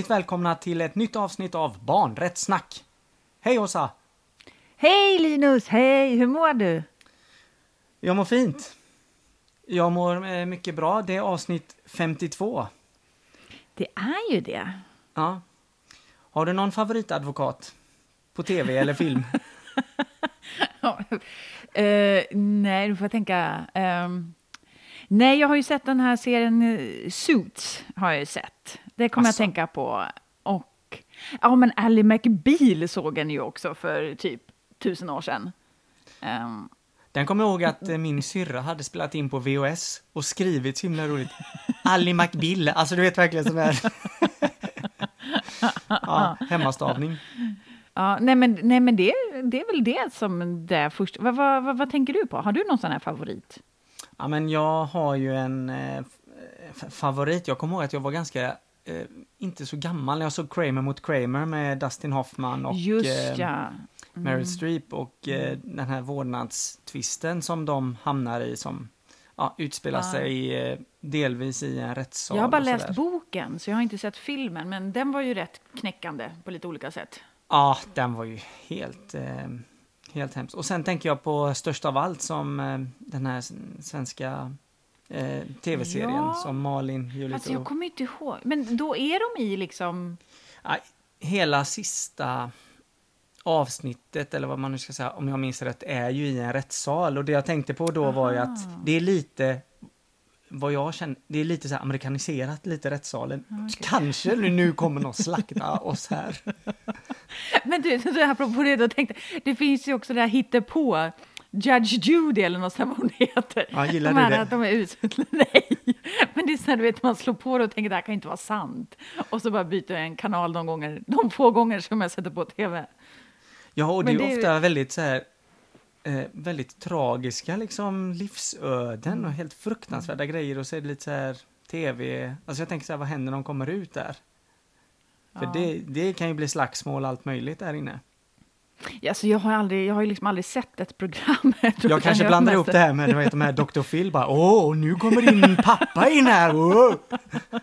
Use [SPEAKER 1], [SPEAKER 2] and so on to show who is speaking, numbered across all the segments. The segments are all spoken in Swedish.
[SPEAKER 1] Hjärtligt välkomna till ett nytt avsnitt av Barnrättssnack. Hej Åsa!
[SPEAKER 2] Hej Linus, hej, hur mår du?
[SPEAKER 1] Jag mår fint. Jag mår eh, mycket bra. Det är avsnitt 52.
[SPEAKER 2] Det är ju det.
[SPEAKER 1] Ja. Har du någon favoritadvokat? På tv eller film?
[SPEAKER 2] Eh, nej, du får jag tänka. Ehm, nej, jag har ju sett den här serien eh, Suits. har jag sett. Det kommer jag
[SPEAKER 1] Asså?
[SPEAKER 2] tänka på. Och ja, men Ally McBeal såg en ju också för typ tusen år sedan. Ehm,
[SPEAKER 1] Den kommer jag ihåg att eh, min syrra hade spelat in på VHS och skrivit så himla roligt. Ally McBill, alltså du vet verkligen sån där... ja, hemmastavning.
[SPEAKER 2] ja, nej, men, nej, men det, det är väl det som det först. Vad, vad, vad, vad tänker du på? Har du någon sån här favorit?
[SPEAKER 1] Ja, men jag har ju en eh, favorit. Jag kommer ihåg att jag var ganska, eh, inte så gammal när jag såg Kramer mot Kramer med Dustin Hoffman och
[SPEAKER 2] Just
[SPEAKER 1] eh,
[SPEAKER 2] ja.
[SPEAKER 1] Meryl Streep och eh, den här vårdnadstvisten som de hamnar i som ja, utspelar
[SPEAKER 2] Ja.
[SPEAKER 1] sig delvis i en rättssal.
[SPEAKER 2] Jag har bara läst boken, så jag har inte sett filmen, men den var ju rätt knäckande på lite olika sätt.
[SPEAKER 1] Ja, den var ju helt, helt hemskt. Och sen tänker jag på störst av allt som den här svenska eh, tv-serien
[SPEAKER 2] Ja.
[SPEAKER 1] som Malin, Julia
[SPEAKER 2] Alltså jag kommer inte ihåg. Men då är de i liksom...
[SPEAKER 1] Hela sista avsnittet, eller vad man nu ska säga, om jag minns rätt, är ju i en rättssal. Och det jag tänkte på då var ju
[SPEAKER 2] Aha.
[SPEAKER 1] att det är lite, vad jag känner, det är lite så amerikaniserat, lite rättssalen. Kanske nu, nu kommer någon slakta oss här.
[SPEAKER 2] Men du, apropå det, då tänkte det finns ju också det här hittepå, Judge Judy eller något sånt vad hon heter.
[SPEAKER 1] Ja, gillar
[SPEAKER 2] de
[SPEAKER 1] du
[SPEAKER 2] här
[SPEAKER 1] det?
[SPEAKER 2] Att de är usla. Nej, men det är så här, du vet, man slår på det och tänker det här kan inte vara sant. Och så bara byter jag en kanal de gånger, de få gånger som jag sätter på tv.
[SPEAKER 1] Ja, och det är
[SPEAKER 2] det är ju-
[SPEAKER 1] ofta väldigt så här, eh, väldigt tragiska liksom livsöden och helt fruktansvärda grejer och så är det lite så här tv, alltså jag tänker så här, vad händer när de kommer ut där? För
[SPEAKER 2] Ja.
[SPEAKER 1] det, det kan ju bli slagsmål allt möjligt där inne.
[SPEAKER 2] Alltså, jag har aldrig, jag har ju liksom aldrig sett ett program. tror
[SPEAKER 1] Jag kanske blandar ihop det här med vet, de här Dr. Phil bara åh, nu kommer din pappa in här! Åh!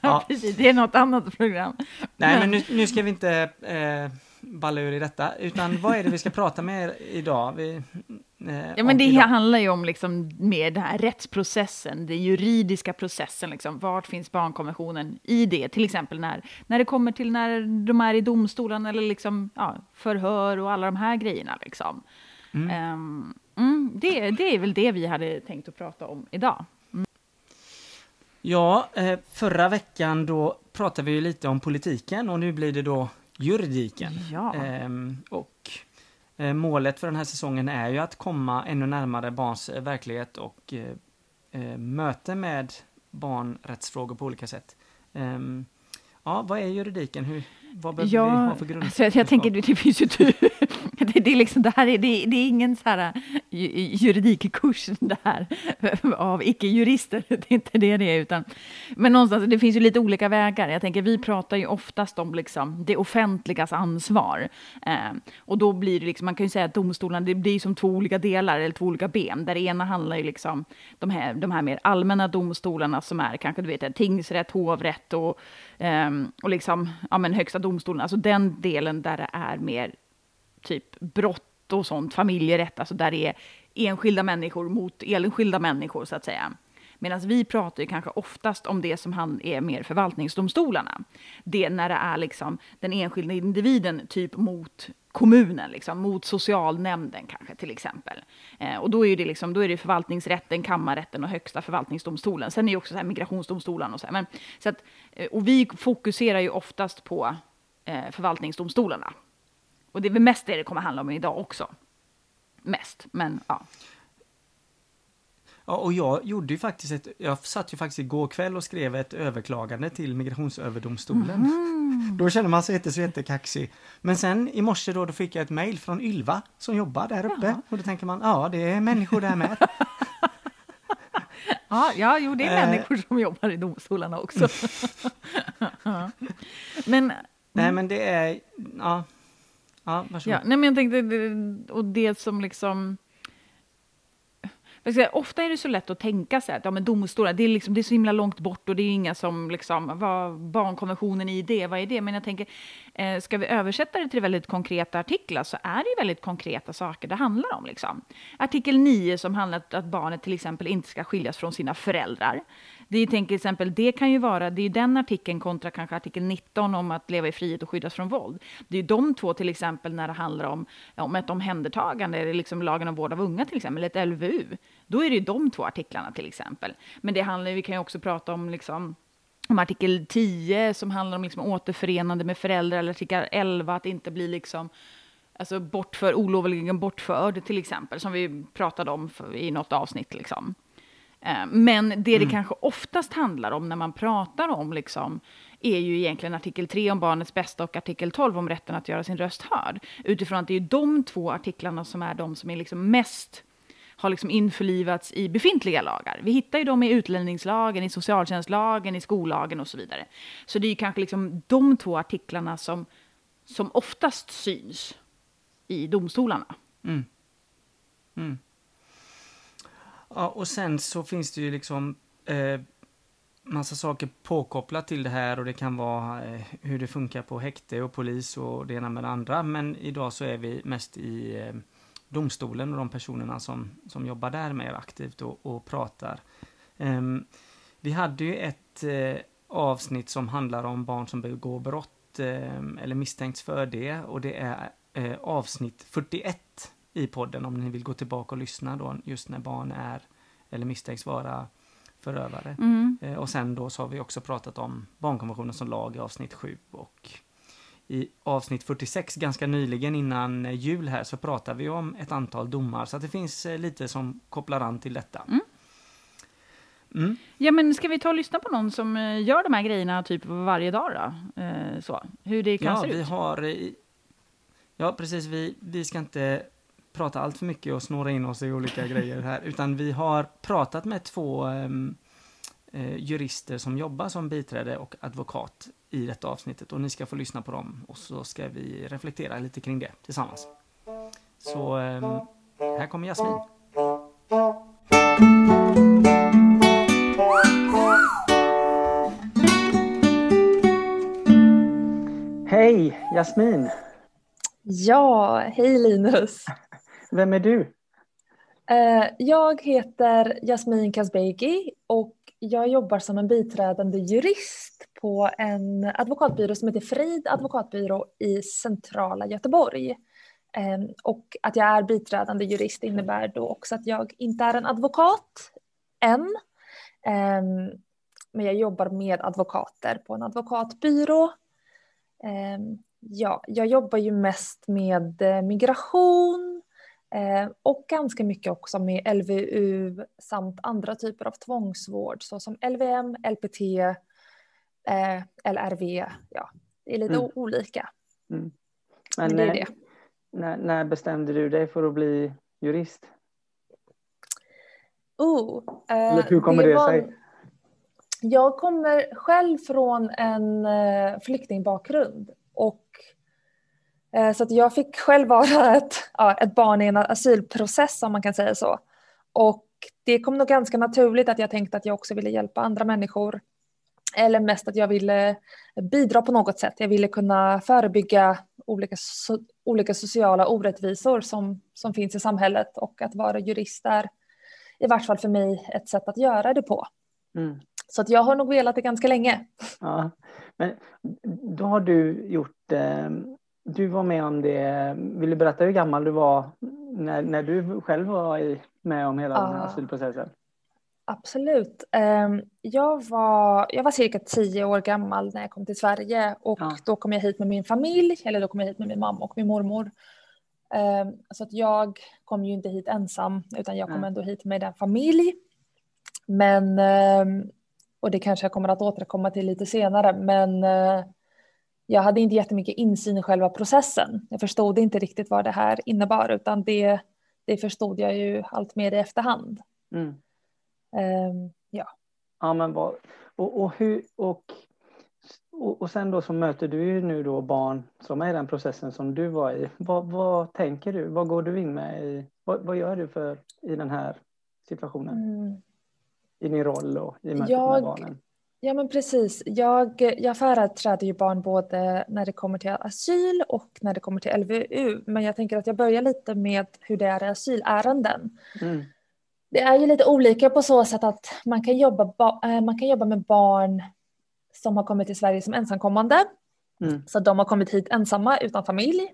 [SPEAKER 1] Ja,
[SPEAKER 2] Precis, det är något annat program.
[SPEAKER 1] nej, men nu, nu ska vi inte eh, balla ur i detta, utan vad är det vi ska prata med er idag? Vi,
[SPEAKER 2] Ja,
[SPEAKER 1] om
[SPEAKER 2] men det
[SPEAKER 1] idag?
[SPEAKER 2] handlar ju om liksom mer den här rättsprocessen, den juridiska processen. Liksom. Vart finns barnkonventionen i det? Till exempel när, när det kommer till när de är i domstolen eller liksom, ja, förhör och alla de här grejerna. Liksom.
[SPEAKER 1] Mm.
[SPEAKER 2] Ehm, mm, det, det är väl det vi hade tänkt att prata om idag.
[SPEAKER 1] Ja, eh, förra veckan då pratade vi ju lite om politiken och nu blir det då juridiken.
[SPEAKER 2] Ja.
[SPEAKER 1] Ehm, och eh, målet för den här säsongen är ju att komma ännu närmare barns eh, verklighet och eh, eh, möte med barnrättsfrågor på olika sätt. Ehm, ja, vad är juridiken? Hur, vad behöver vi ha för grund?
[SPEAKER 2] alltså jag, jag tänker, det, finns ju tu- det, det, är liksom, det här är, det, det är ingen så här ju- juridikkurs det här av icke-jurister. Det är inte det det är, utan men någonstans, det finns ju lite olika vägar. Jag tänker, vi pratar ju oftast om liksom det offentligas ansvar. Eh, och då blir det liksom, man kan ju säga att domstolarna, det blir som två olika delar, eller två olika ben. Där det ena handlar ju liksom de här, de här mer allmänna domstolarna som är kanske, du vet, tingsrätt, hovrätt och, eh, och liksom, ja men högsta domstolen. Alltså den delen där det är mer typ brott och sånt, familjerätt, alltså där det är enskilda människor mot enskilda människor så att säga. Medan vi pratar ju kanske oftast om det som han är mer förvaltningsdomstolarna. Det när det är liksom den enskilda individen typ mot kommunen, liksom, mot socialnämnden kanske till exempel. Eh, och då är det liksom, då är det förvaltningsrätten, kammarrätten och högsta förvaltningsdomstolen. Sen är det ju också så här migrationsdomstolen och så här. Men, så att, eh, och vi fokuserar ju oftast på eh, förvaltningsdomstolarna. Och det är väl mest det det kommer handla om idag också. Mest, men ja.
[SPEAKER 1] Ja, och jag gjorde ju faktiskt ett, jag satt ju faktiskt igår kväll och skrev ett överklagande till Migrationsöverdomstolen. Då känner man sig inte så jättekaxig. Men sen i morse då, då fick jag ett mejl från Ylva som jobbar där uppe.
[SPEAKER 2] Jaha.
[SPEAKER 1] Och då tänker man, ja det är människor där med.
[SPEAKER 2] Ja, ja jo, det är
[SPEAKER 1] Eh.
[SPEAKER 2] människor som jobbar i domstolarna också. Men,
[SPEAKER 1] Nej men det är, ja. Ja, varsågod.
[SPEAKER 2] ja, nej, men jag tänkte, och det som liksom... Säga, ofta är det så lätt att tänka sig att ja, men domstolar, det är, liksom, det är så himla långt bort och det är inga som, liksom, vad barnkonventionen i det, vad är det? Men jag tänker, eh, ska vi översätta det till väldigt konkreta artiklar så är det ju väldigt konkreta saker det handlar om. Liksom. Artikel 9 som handlar om att barnet till exempel inte ska skiljas från sina föräldrar. Det, är, till exempel, det kan ju vara, det är den artikeln kontra kanske artikel 19 om att leva i frihet och skyddas från våld. Det är ju de två till exempel när det handlar om, om ett omhändertagande, eller liksom lagen om vård av unga till exempel, eller ett LVU. Då är det ju de två artiklarna till exempel. Men det handlar, vi kan ju också prata om liksom, om artikel 10 som handlar om liksom återförenande med föräldrar, eller artikel 11 att inte bli liksom alltså bortför, olovligen bortförd till exempel, som vi pratade om för, i något avsnitt. Liksom. Eh, men det mm. det kanske oftast handlar om när man pratar om liksom, är ju egentligen artikel 3 om barnets bästa och artikel 12 om rätten att göra sin röst hörd. Utifrån att det är de två artiklarna som är de som är liksom mest har liksom införlivats i befintliga lagar. Vi hittar ju dem i utlänningslagen, i socialtjänstlagen, i skollagen och så vidare. Så det är ju kanske liksom de två artiklarna som, som oftast syns i domstolarna. Mm.
[SPEAKER 1] Mm. Ja, och sen så finns det ju liksom eh, massa saker påkopplat till det här och det kan vara eh, hur det funkar på häkte och polis och det ena med det andra. Men idag så är vi mest i eh, domstolen och de personerna som, som jobbar där mer aktivt och, och pratar. Ehm, vi hade ju ett eh, avsnitt som handlar om barn som begår brott ehm, eller misstänks för det och det är eh, avsnitt 41 i podden om ni vill gå tillbaka och lyssna då just när barn är eller misstänks vara förövare. Mm. och sen då så har vi också pratat om barnkonventionen som lag i avsnitt 7 och i avsnitt 46 ganska nyligen innan eh, jul här så pratar vi om ett antal domar så att det finns eh, lite som kopplar an till detta. Mm.
[SPEAKER 2] Mm. Ja, men ska vi ta och lyssna på någon som eh, gör de här grejerna typ varje dag då? Eh, så. Hur det kan
[SPEAKER 1] ja,
[SPEAKER 2] se
[SPEAKER 1] vi ut? Har, ja, precis. Vi, vi ska inte prata allt för mycket och snåra in oss i olika grejer här, utan vi har pratat med två um, eh, jurister som jobbar som biträde och advokat i detta avsnittet och ni ska få lyssna på dem och så ska vi reflektera lite kring det tillsammans. Så eh, här kommer Jasmin. Hej Jasmin!
[SPEAKER 3] Ja, hej Linus!
[SPEAKER 1] Vem är du?
[SPEAKER 3] Eh, jag heter Jasmin Kazbegi och jag jobbar som en biträdande jurist på en advokatbyrå som heter Frid advokatbyrå i centrala Göteborg. Ehm, och att jag är biträdande jurist innebär då också att jag inte är en advokat än. Ehm, men jag jobbar med advokater på en advokatbyrå. Ehm, ja, jag jobbar ju mest med eh, migration, och ganska mycket också med LVU samt andra typer av tvångsvård såsom LVM, LPT, eh, LRV. Ja, det är lite mm. olika. Mm.
[SPEAKER 1] Men, Men det är det. När, när, bestämde du dig för att bli jurist?
[SPEAKER 3] Oh,
[SPEAKER 1] eh, Eller hur kommer det, det var... sig?
[SPEAKER 3] Jag kommer själv från en eh, flyktingbakgrund och Eh, så att jag fick själv vara ett, ja, ett barn i en asylprocess om man kan säga så. Och det kom nog ganska naturligt att jag tänkte att jag också ville hjälpa andra människor. Eller mest att jag ville bidra på något sätt. Jag ville kunna förebygga olika, so olika sociala orättvisor som, som finns i samhället och att vara jurist är i vart fall för mig ett sätt att göra det på. Mm. Så att jag har nog velat det ganska länge.
[SPEAKER 1] Ja, men då har du gjort eh, du var med om det. Vill du berätta hur gammal du var när, när du själv var i, med om hela ja. den här asylprocessen?
[SPEAKER 3] Absolut. Ehm, jag var, jag var cirka tio år gammal när jag kom till Sverige och ja. då kom jag hit med min familj, eller då kom jag hit med min mamma och min mormor. Ehm, så att jag kom ju inte hit ensam utan jag kom ändå hit med en familj. Men, ehm, och det kanske jag kommer att återkomma till lite senare, men eh, jag hade inte jättemycket insyn i själva processen. Jag förstod inte riktigt vad det här innebar utan det, det förstod jag ju allt mer i efterhand. Mm. Um, ja.
[SPEAKER 1] Ja men vad, och, och, hur, och, och, och sen då så möter du ju nu då barn som är i den processen som du var i. Vad, vad tänker du? Vad går du in med i? Vad, vad gör du för i den här
[SPEAKER 4] situationen? Mm. I din roll och i mötet
[SPEAKER 3] jag,
[SPEAKER 4] med barnen?
[SPEAKER 3] Ja men precis. Jag, jag företräder ju barn både när det kommer till asyl och när det kommer till LVU. Men jag tänker att jag börjar lite med hur det är i asylärenden. Mm. Det är ju lite olika på så sätt att man kan jobba, eh, man kan jobba med barn som har kommit till Sverige som ensamkommande. Mm. Så de har kommit hit ensamma utan familj.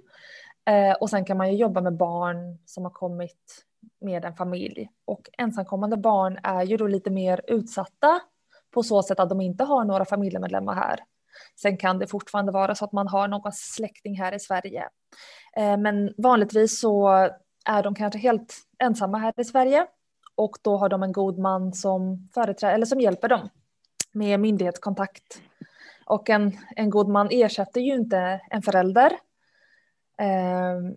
[SPEAKER 3] Eh, och sen kan man ju jobba med barn som har kommit med en familj. Och ensamkommande barn är ju då lite mer utsatta på så sätt att de inte har några familjemedlemmar här. Sen kan det fortfarande vara så att man har någon släkting här i Sverige. Eh, men vanligtvis så är de kanske helt ensamma här i Sverige och då har de en god man som eller som hjälper dem med myndighetskontakt. Och en, en god man ersätter ju inte en förälder. Eh,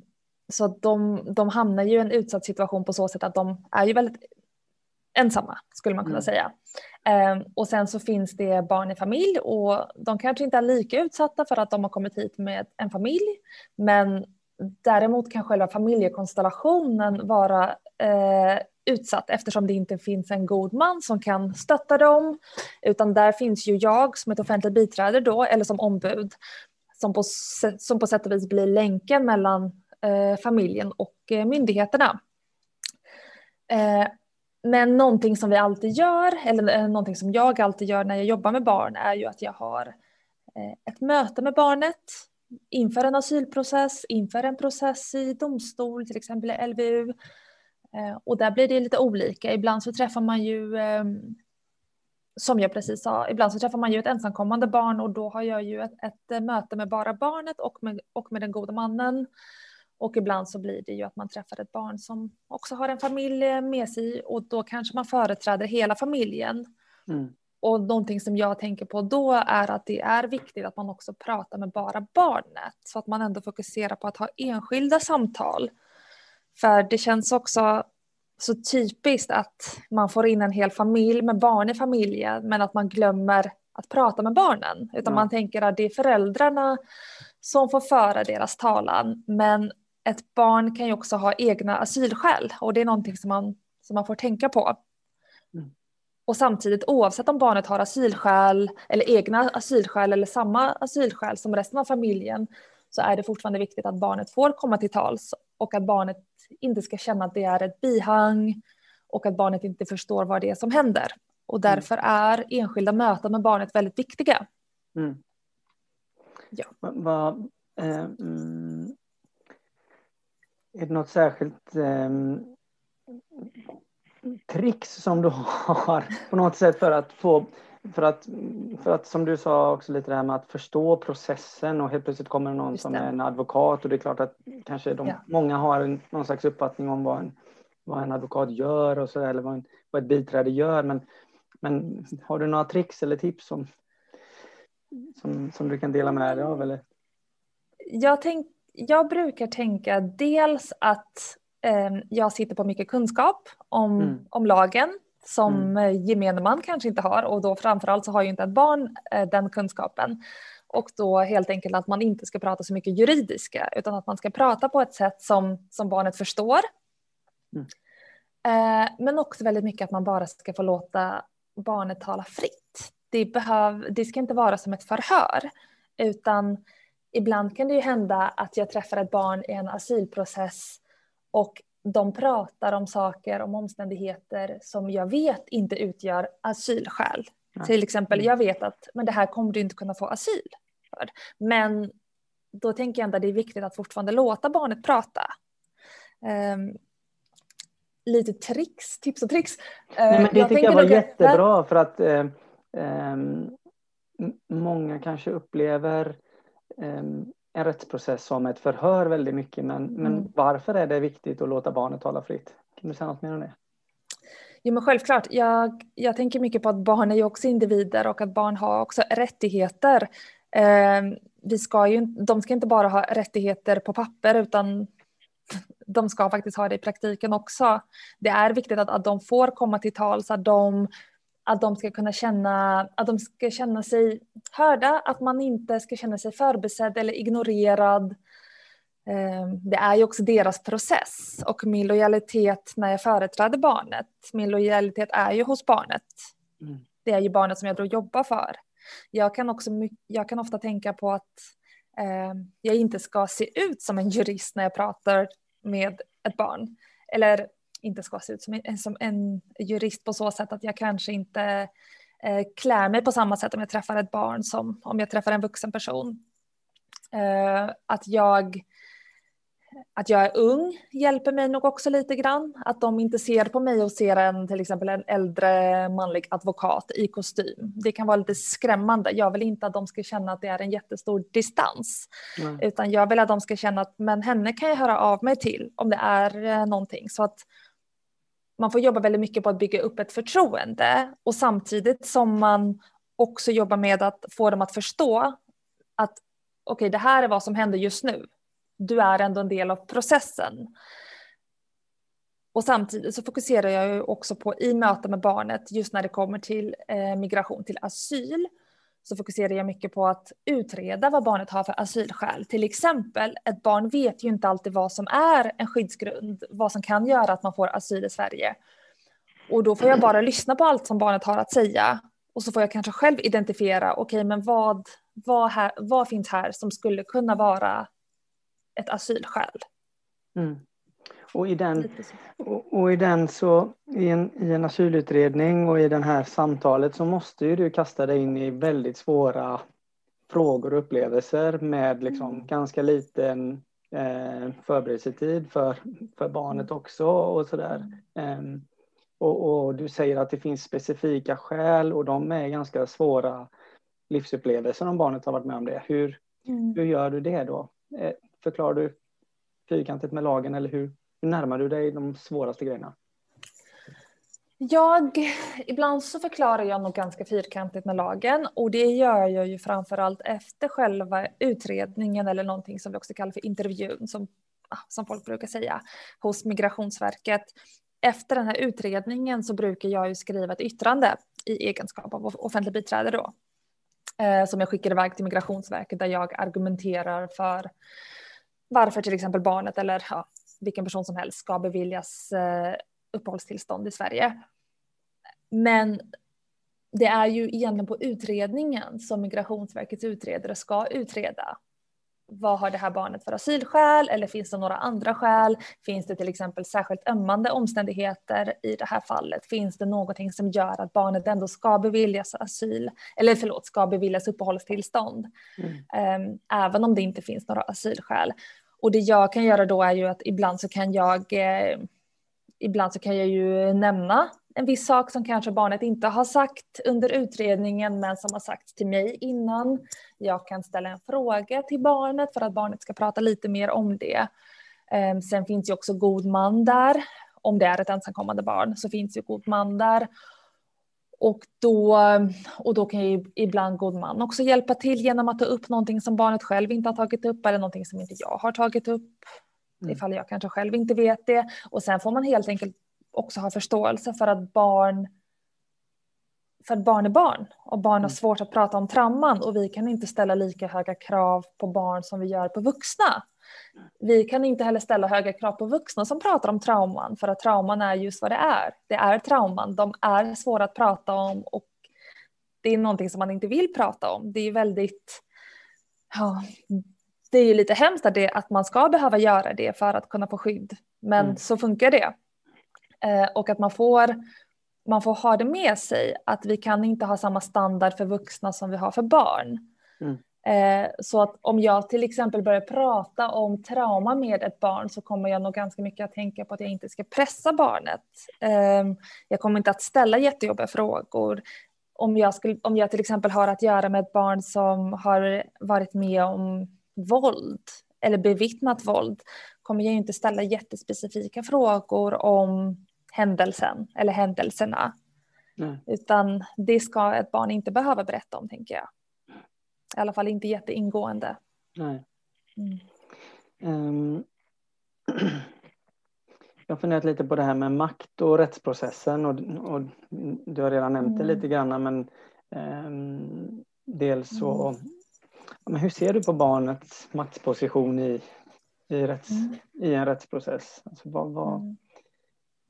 [SPEAKER 3] så de, de hamnar ju i en utsatt situation på så sätt att de är ju väldigt ensamma skulle man kunna mm. säga. Ehm, och sen så finns det barn i familj och de kanske inte är lika utsatta för att de har kommit hit med en familj. Men däremot kan själva familjekonstellationen vara eh, utsatt eftersom det inte finns en god man som kan stötta dem. Utan där finns ju jag som ett offentligt biträde då, eller som ombud, som på, som på sätt och vis blir länken mellan eh, familjen och eh, myndigheterna. Eh, men någonting som vi alltid gör, eller eh, någonting som jag alltid gör när jag jobbar med barn är ju att jag har eh, ett möte med barnet inför en asylprocess, inför en process i domstol, till exempel i LVU. Eh, och där blir det lite olika. Ibland så träffar man ju, ehm, som jag precis sa, ibland så träffar man ju ett ensamkommande barn och då har jag ju ett, ett möte med bara barnet och med, och med den gode mannen. Och ibland så blir det ju att man träffar ett barn som också har en familj med sig och då kanske man företräder hela familjen. Mm. Och någonting som jag tänker på då är att det är viktigt att man också pratar med bara barnet så att man ändå fokuserar på att ha enskilda samtal. För det känns också så typiskt att man får in en hel familj med barn i familjen men att man glömmer att prata med barnen. Utan ja. man tänker att det är föräldrarna som får föra deras talan. Men ett barn kan ju också ha egna asylskäl och det är någonting som man, som man får tänka på. Mm. Och samtidigt oavsett om barnet har asylskäl eller egna asylskäl eller samma asylskäl som resten av familjen så är det fortfarande viktigt att barnet får komma till tals och att barnet inte ska känna att det är ett bihang och att barnet inte förstår vad det är som händer. Och mm. därför är enskilda möten med barnet väldigt viktiga. Mm.
[SPEAKER 4] Ja. Va, eh, mm, är det något särskilt eh, tricks som du har på något sätt för att få för att, för att som du sa också lite det här med att förstå processen och helt plötsligt kommer någon som är en advokat och det är klart att kanske de, ja. många har en, någon slags uppfattning om vad en, vad en advokat gör och så eller vad, en, vad ett biträde gör men, men har du några tricks eller tips som, som, som du kan dela med dig av? Eller?
[SPEAKER 3] Jag, tänk, jag brukar tänka dels att eh, jag sitter på mycket kunskap om, mm. om lagen som mm. gemene man kanske inte har och då framförallt så har ju inte ett barn eh, den kunskapen. Och då helt enkelt att man inte ska prata så mycket juridiska utan att man ska prata på ett sätt som, som barnet förstår. Mm. Eh, men också väldigt mycket att man bara ska få låta barnet tala fritt. Det, behöv, det ska inte vara som ett förhör utan ibland kan det ju hända att jag träffar ett barn i en asylprocess och de pratar om saker, om omständigheter som jag vet inte utgör asylskäl. Ja. Till exempel, jag vet att men det här kommer du inte kunna få asyl för. Men då tänker jag ändå att det är viktigt att fortfarande låta barnet prata. Um, lite tricks, tips och tricks.
[SPEAKER 4] Nej, men det jag tycker jag var jättebra för att eh, eh, många kanske upplever en rättsprocess som ett förhör väldigt mycket. Men, mm. men varför är det viktigt att låta barnet tala fritt? Kan du säga något mer om det?
[SPEAKER 3] Jo, men självklart. Jag, jag tänker mycket på att barn är ju också individer och att barn har också rättigheter. Eh, vi ska ju, de ska inte bara ha rättigheter på papper utan de ska faktiskt ha det i praktiken också. Det är viktigt att, att de får komma till tals, att de att de ska kunna känna, att de ska känna sig hörda, att man inte ska känna sig förbesedd eller ignorerad. Ehm, det är ju också deras process och min lojalitet när jag företräder barnet, min lojalitet är ju hos barnet. Mm. Det är ju barnet som jag då jobbar för. Jag kan, också, jag kan ofta tänka på att eh, jag inte ska se ut som en jurist när jag pratar med ett barn. Eller inte ska se ut som en, som en jurist på så sätt att jag kanske inte eh, klär mig på samma sätt om jag träffar ett barn som om jag träffar en vuxen person. Eh, att jag att jag är ung hjälper mig nog också lite grann. Att de inte ser på mig och ser en till exempel en äldre manlig advokat i kostym. Det kan vara lite skrämmande. Jag vill inte att de ska känna att det är en jättestor distans. Mm. Utan jag vill att de ska känna att men henne kan jag höra av mig till om det är eh, någonting. Så att man får jobba väldigt mycket på att bygga upp ett förtroende och samtidigt som man också jobbar med att få dem att förstå att okej, okay, det här är vad som händer just nu du är ändå en del av processen. Och samtidigt så fokuserar jag ju också på i möte med barnet, just när det kommer till eh, migration till asyl, så fokuserar jag mycket på att utreda vad barnet har för asylskäl. Till exempel, ett barn vet ju inte alltid vad som är en skyddsgrund, vad som kan göra att man får asyl i Sverige. Och då får jag bara lyssna på allt som barnet har att säga och så får jag kanske själv identifiera, okej, okay, men vad, vad, här, vad finns här som skulle kunna vara ett asylskäl.
[SPEAKER 4] Mm. Och, i den, och, och, i den så, i en, i en asylutredning och i det här samtalet så måste ju du kasta dig in i väldigt svåra frågor och upplevelser med liksom mm. ganska liten eh, förberedelsetid för, för barnet mm. också och sådär. Eh, och, och, du säger att det finns specifika skäl och de är ganska svåra livsupplevelser om barnet har varit med om det. Hur, mm. hur gör du det då? Eh, förklarar du fyrkantigt med lagen eller hur, hur närmar du dig de svåraste grejerna?
[SPEAKER 3] Jag, ibland så förklarar jag nog ganska fyrkantigt med lagen och det gör jag ju framförallt efter själva utredningen eller någonting som vi också kallar för intervjun som, ah, som folk brukar säga hos Migrationsverket. Efter den här utredningen så brukar jag ju skriva ett yttrande i egenskap av offentlig biträde då. Eh, som jag skickar iväg till Migrationsverket där jag argumenterar för varför till exempel barnet eller ja, vilken person som helst ska beviljas eh, uppehållstillstånd i Sverige. Men det är ju egentligen på utredningen som Migrationsverkets utredare ska utreda. Vad har det här barnet för asylskäl eller finns det några andra skäl? Finns det till exempel särskilt ömmande omständigheter i det här fallet? Finns det någonting som gör att barnet ändå ska beviljas asyl eller förlåt, ska beviljas uppehållstillstånd? Mm. Um, även om det inte finns några asylskäl. Och det jag kan göra då är ju att ibland så kan jag eh, ibland så kan jag ju nämna en viss sak som kanske barnet inte har sagt under utredningen men som har sagts till mig innan. Jag kan ställa en fråga till barnet för att barnet ska prata lite mer om det. Ehm, sen finns ju också god man där. Om det är ett ensamkommande barn så finns ju god man där. Och då, och då kan ju ibland god man också hjälpa till genom att ta upp någonting som barnet själv inte har tagit upp eller någonting som inte jag har tagit upp. Mm. Ifall jag kanske själv inte vet det. Och sen får man helt enkelt också ha förståelse för att barn för att barn är barn och barn har mm. svårt att prata om trauman och vi kan inte ställa lika höga krav på barn som vi gör på vuxna. Vi kan inte heller ställa höga krav på vuxna som pratar om trauman för att trauman är just vad det är. Det är trauman, de är svåra att prata om och det är någonting som man inte vill prata om. Det är väldigt, ja, det är ju lite hemskt att, det, att man ska behöva göra det för att kunna få skydd. Men mm. så funkar det. Eh, och att man får, man får ha det med sig att vi kan inte ha samma standard för vuxna som vi har för barn. Mm. Eh, så att om jag till exempel börjar prata om trauma med ett barn så kommer jag nog ganska mycket att tänka på att jag inte ska pressa barnet. Eh, jag kommer inte att ställa jättejobbiga frågor. Om jag, skulle, om jag till exempel har att göra med ett barn som har varit med om våld eller bevittnat våld kommer jag inte ställa jättespecifika frågor om händelsen eller händelserna. Nej. Utan det ska ett barn inte behöva berätta om tänker jag. I alla fall inte jätteingående.
[SPEAKER 4] Nej. Mm. Um, jag har funderat lite på det här med makt och rättsprocessen och, och du har redan nämnt mm. det lite grann men um, dels så mm. men hur ser du på barnets maktposition i, i, rätts, mm. i en rättsprocess? Alltså, vad, vad... Mm.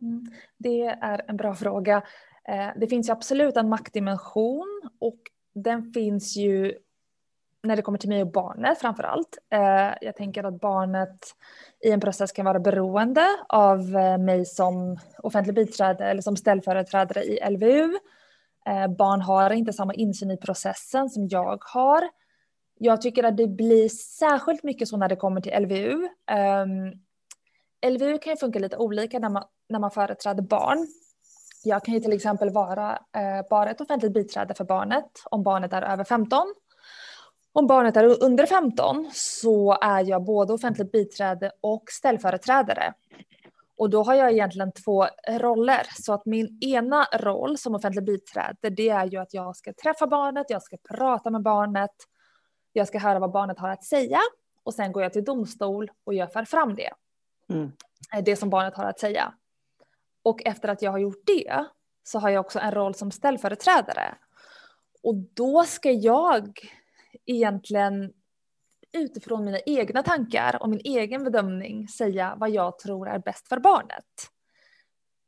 [SPEAKER 3] mm. Det är en bra fråga. Eh, det finns ju absolut en maktdimension och den finns ju när det kommer till mig och barnet framför allt. Eh, jag tänker att barnet i en process kan vara beroende av eh, mig som offentlig biträde eller som ställföreträdare i LVU. Eh, barn har inte samma insyn i processen som jag har. Jag tycker att det blir särskilt mycket så när det kommer till LVU. Ehm, LVU kan ju funka lite olika när man, när man företräder barn. Jag kan ju till exempel vara eh, bara ett offentligt biträde för barnet om barnet är över 15. Om barnet är under 15 så är jag både offentligt biträde och ställföreträdare. Och då har jag egentligen två roller. Så att min ena roll som offentligt biträde det är ju att jag ska träffa barnet, jag ska prata med barnet, jag ska höra vad barnet har att säga och sen går jag till domstol och jag för fram det. Mm. Det som barnet har att säga. Och efter att jag har gjort det så har jag också en roll som ställföreträdare. Och då ska jag egentligen utifrån mina egna tankar och min egen bedömning säga vad jag tror är bäst för barnet.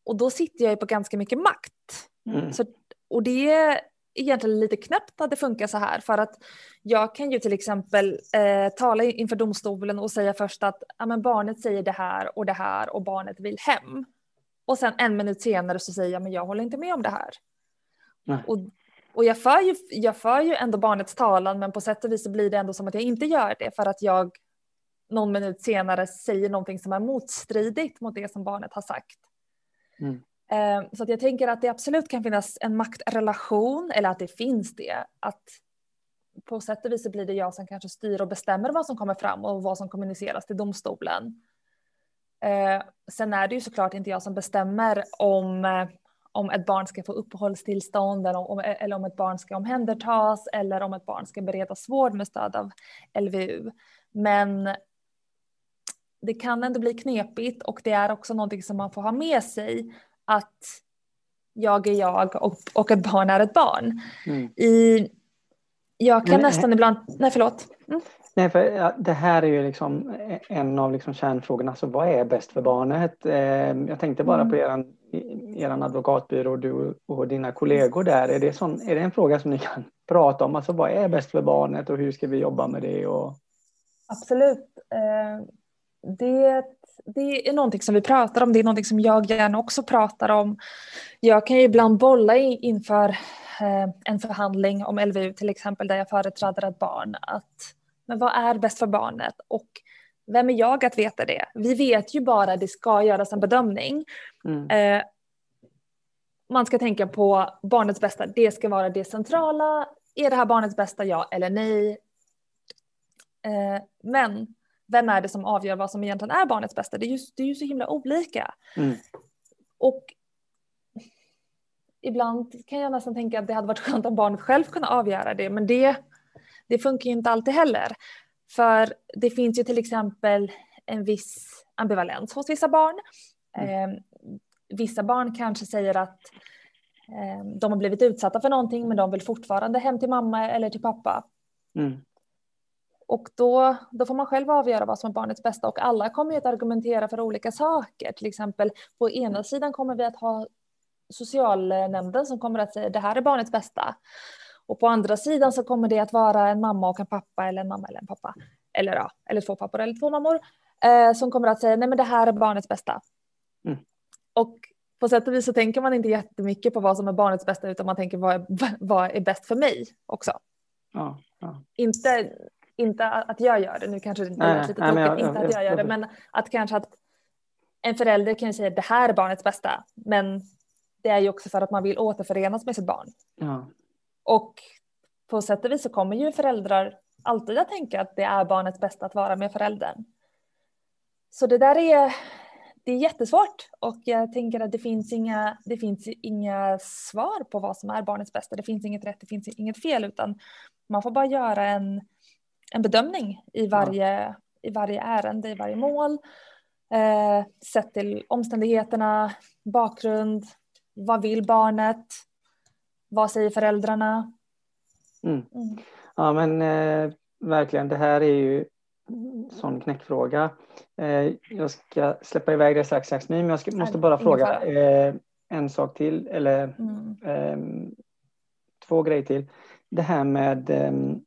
[SPEAKER 3] Och då sitter jag ju på ganska mycket makt. Mm. Så, och det är egentligen lite knäppt att det funkar så här för att jag kan ju till exempel eh, tala inför domstolen och säga först att ja, men barnet säger det här och det här och barnet vill hem. Och sen en minut senare så säger jag, men jag håller inte med om det här. Och, och jag, för ju, jag för ju ändå barnets talan, men på sätt och vis så blir det ändå som att jag inte gör det för att jag någon minut senare säger någonting som är motstridigt mot det som barnet har sagt. Mm. Eh, så att jag tänker att det absolut kan finnas en maktrelation, eller att det finns det. Att på sätt och vis så blir det jag som kanske styr och bestämmer vad som kommer fram och vad som kommuniceras till domstolen. Eh, sen är det ju såklart inte jag som bestämmer om, eh, om ett barn ska få uppehållstillstånd eller om, eller om ett barn ska omhändertas eller om ett barn ska beredas vård med stöd av LVU. Men det kan ändå bli knepigt och det är också någonting som man får ha med sig att jag är jag och, och ett barn är ett barn. Mm. I, jag kan Men, nästan ibland, nej förlåt. Mm.
[SPEAKER 4] Nej, för ja, det här är ju liksom en av liksom kärnfrågorna. Alltså, vad är bäst för barnet? Eh, jag tänkte bara mm. på er Eh, er advokatbyrå, du och dina kollegor där. Är det, sån, är det en fråga som ni kan prata om? Alltså, vad är bäst för barnet och hur ska vi jobba med det? Och...
[SPEAKER 3] Absolut. Eh, det, det är någonting som vi pratar om. Det är någonting som jag gärna också pratar om. Jag kan ju ibland bolla inför eh, en förhandling om LVU till exempel där jag företräder ett barn. Att men vad är bäst för barnet? Och vem är jag att veta det? Vi vet ju bara att det ska göras en bedömning. Mm. Eh, man ska tänka på barnets bästa. Det ska vara det centrala. Är det här barnets bästa, ja eller nej? Eh, men vem är det som avgör vad som egentligen är barnets bästa? Det är ju, det är ju så himla olika. Mm. Och ibland kan jag nästan tänka att det hade varit skönt om barnet själv kunde avgöra det, men det det funkar ju inte alltid heller. För det finns ju till exempel en viss ambivalens hos vissa barn. Mm. Eh, vissa barn kanske säger att eh, de har blivit utsatta för någonting men de vill fortfarande hem till mamma eller till pappa. Mm. Och då, då får man själv avgöra vad som är barnets bästa och alla kommer ju att argumentera för olika saker. Till exempel på ena sidan kommer vi att ha socialnämnden som kommer att säga det här är barnets bästa. Och på andra sidan så kommer det att vara en mamma och en pappa eller en mamma eller en pappa. Eller, ja, eller två pappor eller två mammor. Eh, som kommer att säga nej men det här är barnets bästa. Mm. Och på sätt och vis så tänker man inte jättemycket på vad som är barnets bästa utan man tänker vad är, vad är bäst för mig också. Ja, ja. Inte, inte att jag gör det, nu kanske det låter lite tråkigt, jag, inte att jag gör det, men att kanske att en förälder kan säga det här är barnets bästa, men det är ju också för att man vill återförenas med sitt barn. Ja. Och på sätt och vis så kommer ju föräldrar alltid att tänka att det är barnets bästa att vara med föräldern. Så det där är, det är jättesvårt och jag tänker att det finns, inga, det finns inga svar på vad som är barnets bästa. Det finns inget rätt, det finns inget fel utan man får bara göra en, en bedömning i varje, ja. i varje ärende, i varje mål. Eh, sett till omständigheterna, bakgrund, vad vill barnet, vad säger föräldrarna?
[SPEAKER 4] Mm. Mm. Ja men eh, verkligen, det här är ju sån knäckfråga. Eh, jag ska släppa iväg det strax, Jasmin, men jag ska, måste bara fråga eh, en sak till, eller mm. eh, två grejer till. Det här med, ehm,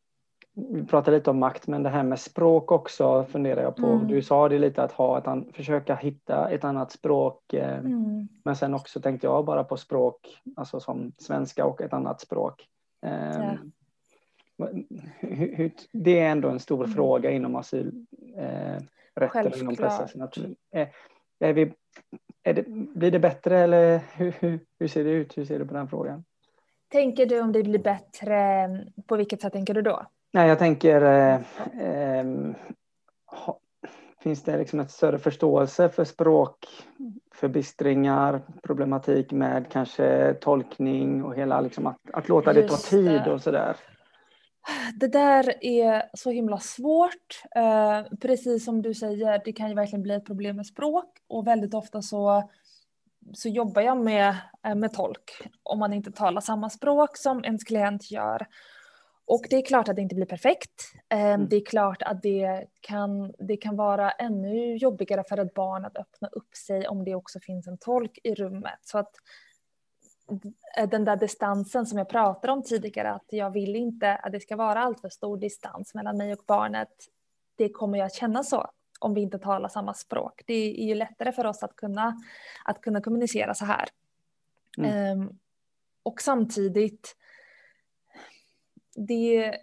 [SPEAKER 4] vi pratade lite om makt, men det här med språk också funderar jag på. Mm. Du sa det lite att ha ett, försöka hitta ett annat språk, eh, mm. men sen också tänkte jag bara på språk, alltså som svenska och ett annat språk. Ehm, ja det är ändå en stor mm. fråga inom asylrätten eh, inom processen. Är, är vi, är det, blir det bättre eller hur, hur, hur, ser det ut? Hur ser du på den frågan?
[SPEAKER 3] Tänker du om det blir bättre, på vilket sätt tänker du då?
[SPEAKER 4] Nej, jag tänker, eh, eh, ha, finns det liksom ett större förståelse för språkförbistringar, problematik med kanske tolkning och hela liksom att, att låta det ta tid och sådär?
[SPEAKER 3] Det där är så himla svårt. Eh, precis som du säger, det kan ju verkligen bli ett problem med språk och väldigt ofta så, så jobbar jag med, eh, med tolk om man inte talar samma språk som ens klient gör. Och det är klart att det inte blir perfekt. Eh, mm. Det är klart att det kan, det kan vara ännu jobbigare för ett barn att öppna upp sig om det också finns en tolk i rummet. Så att Eh, den där distansen som jag pratade om tidigare, att jag vill inte att det ska vara alltför stor distans mellan mig och barnet. Det kommer jag att känna så om vi inte talar samma språk. Det är ju lättare för oss att kunna, att kunna kommunicera så här. Mm. Um, och samtidigt, det,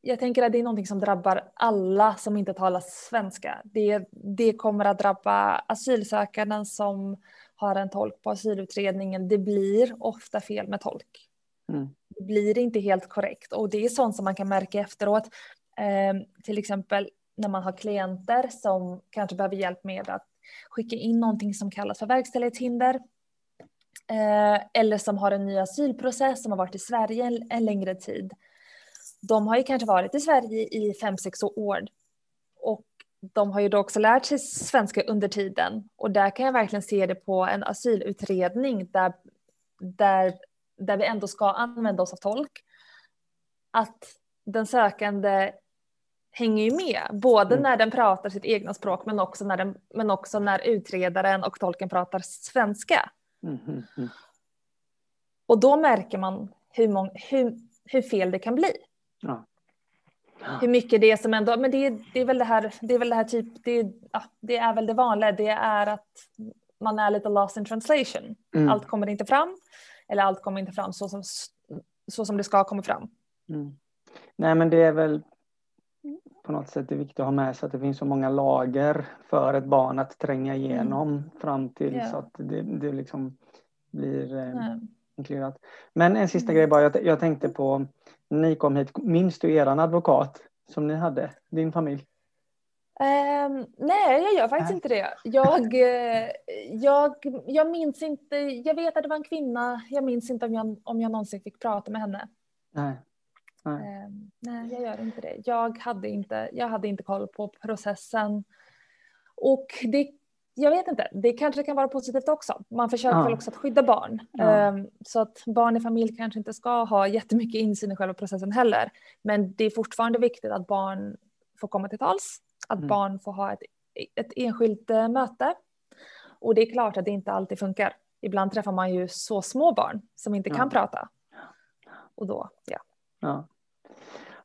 [SPEAKER 3] jag tänker att det är någonting som drabbar alla som inte talar svenska. Det, det kommer att drabba asylsökanden som har en tolk på asylutredningen, det blir ofta fel med tolk. Mm. Det blir inte helt korrekt och det är sånt som man kan märka efteråt. Eh, till exempel när man har klienter som kanske behöver hjälp med att skicka in någonting som kallas för verkställighetshinder. Eh, eller som har en ny asylprocess som har varit i Sverige en, längre tid. De har ju kanske varit i Sverige i fem, sex år och de har ju då också lärt sig svenska under tiden och där kan jag verkligen se det på en asylutredning där, där, där vi ändå ska använda oss av tolk. Att den sökande hänger ju med, både mm. när den pratar sitt egna språk men också när, den, men också när utredaren och tolken pratar svenska. Mm, och då märker man hur, mång, hur, hur fel det kan bli. Ja hur mycket det är som ändå, men det, det, är väl det här, det är väl det här typ, det, ja, det är väl det vanliga, det är att man är lite lost in translation. Mm. Allt kommer inte fram, eller allt kommer inte fram så som, så som det ska komma fram.
[SPEAKER 4] Mm. Nej men det är väl på något sätt det viktigt att ha med sig att det finns så många lager för ett barn att tränga mm. igenom mm. fram till yeah. så att det, det liksom blir eh, inkluderat. Men en sista mm. grej bara, jag, jag tänkte på ni kom hit, minns du eran advokat som ni hade, din familj?
[SPEAKER 3] Um, nej, jag gör faktiskt nej. inte det. Jag, eh, jag, jag minns inte, jag vet att det var en kvinna, jag minns inte om jag, om jag någonsin fick prata med henne. Nej. Nej. Um, nej, jag gör inte det. Jag hade inte, jag hade inte koll på processen. Och det jag vet inte, det kanske kan vara positivt också. Man försöker ja. väl också att skydda barn. Ja. Um, så att barn i familj kanske inte ska ha jättemycket insyn i själva processen heller. Men det är fortfarande viktigt att barn får komma till tals, att mm. barn får ha ett, ett enskilt uh, möte. Och det är klart att det inte alltid funkar. Ibland träffar man ju så små barn som inte ja. kan prata. Och då, ja.
[SPEAKER 4] Ja,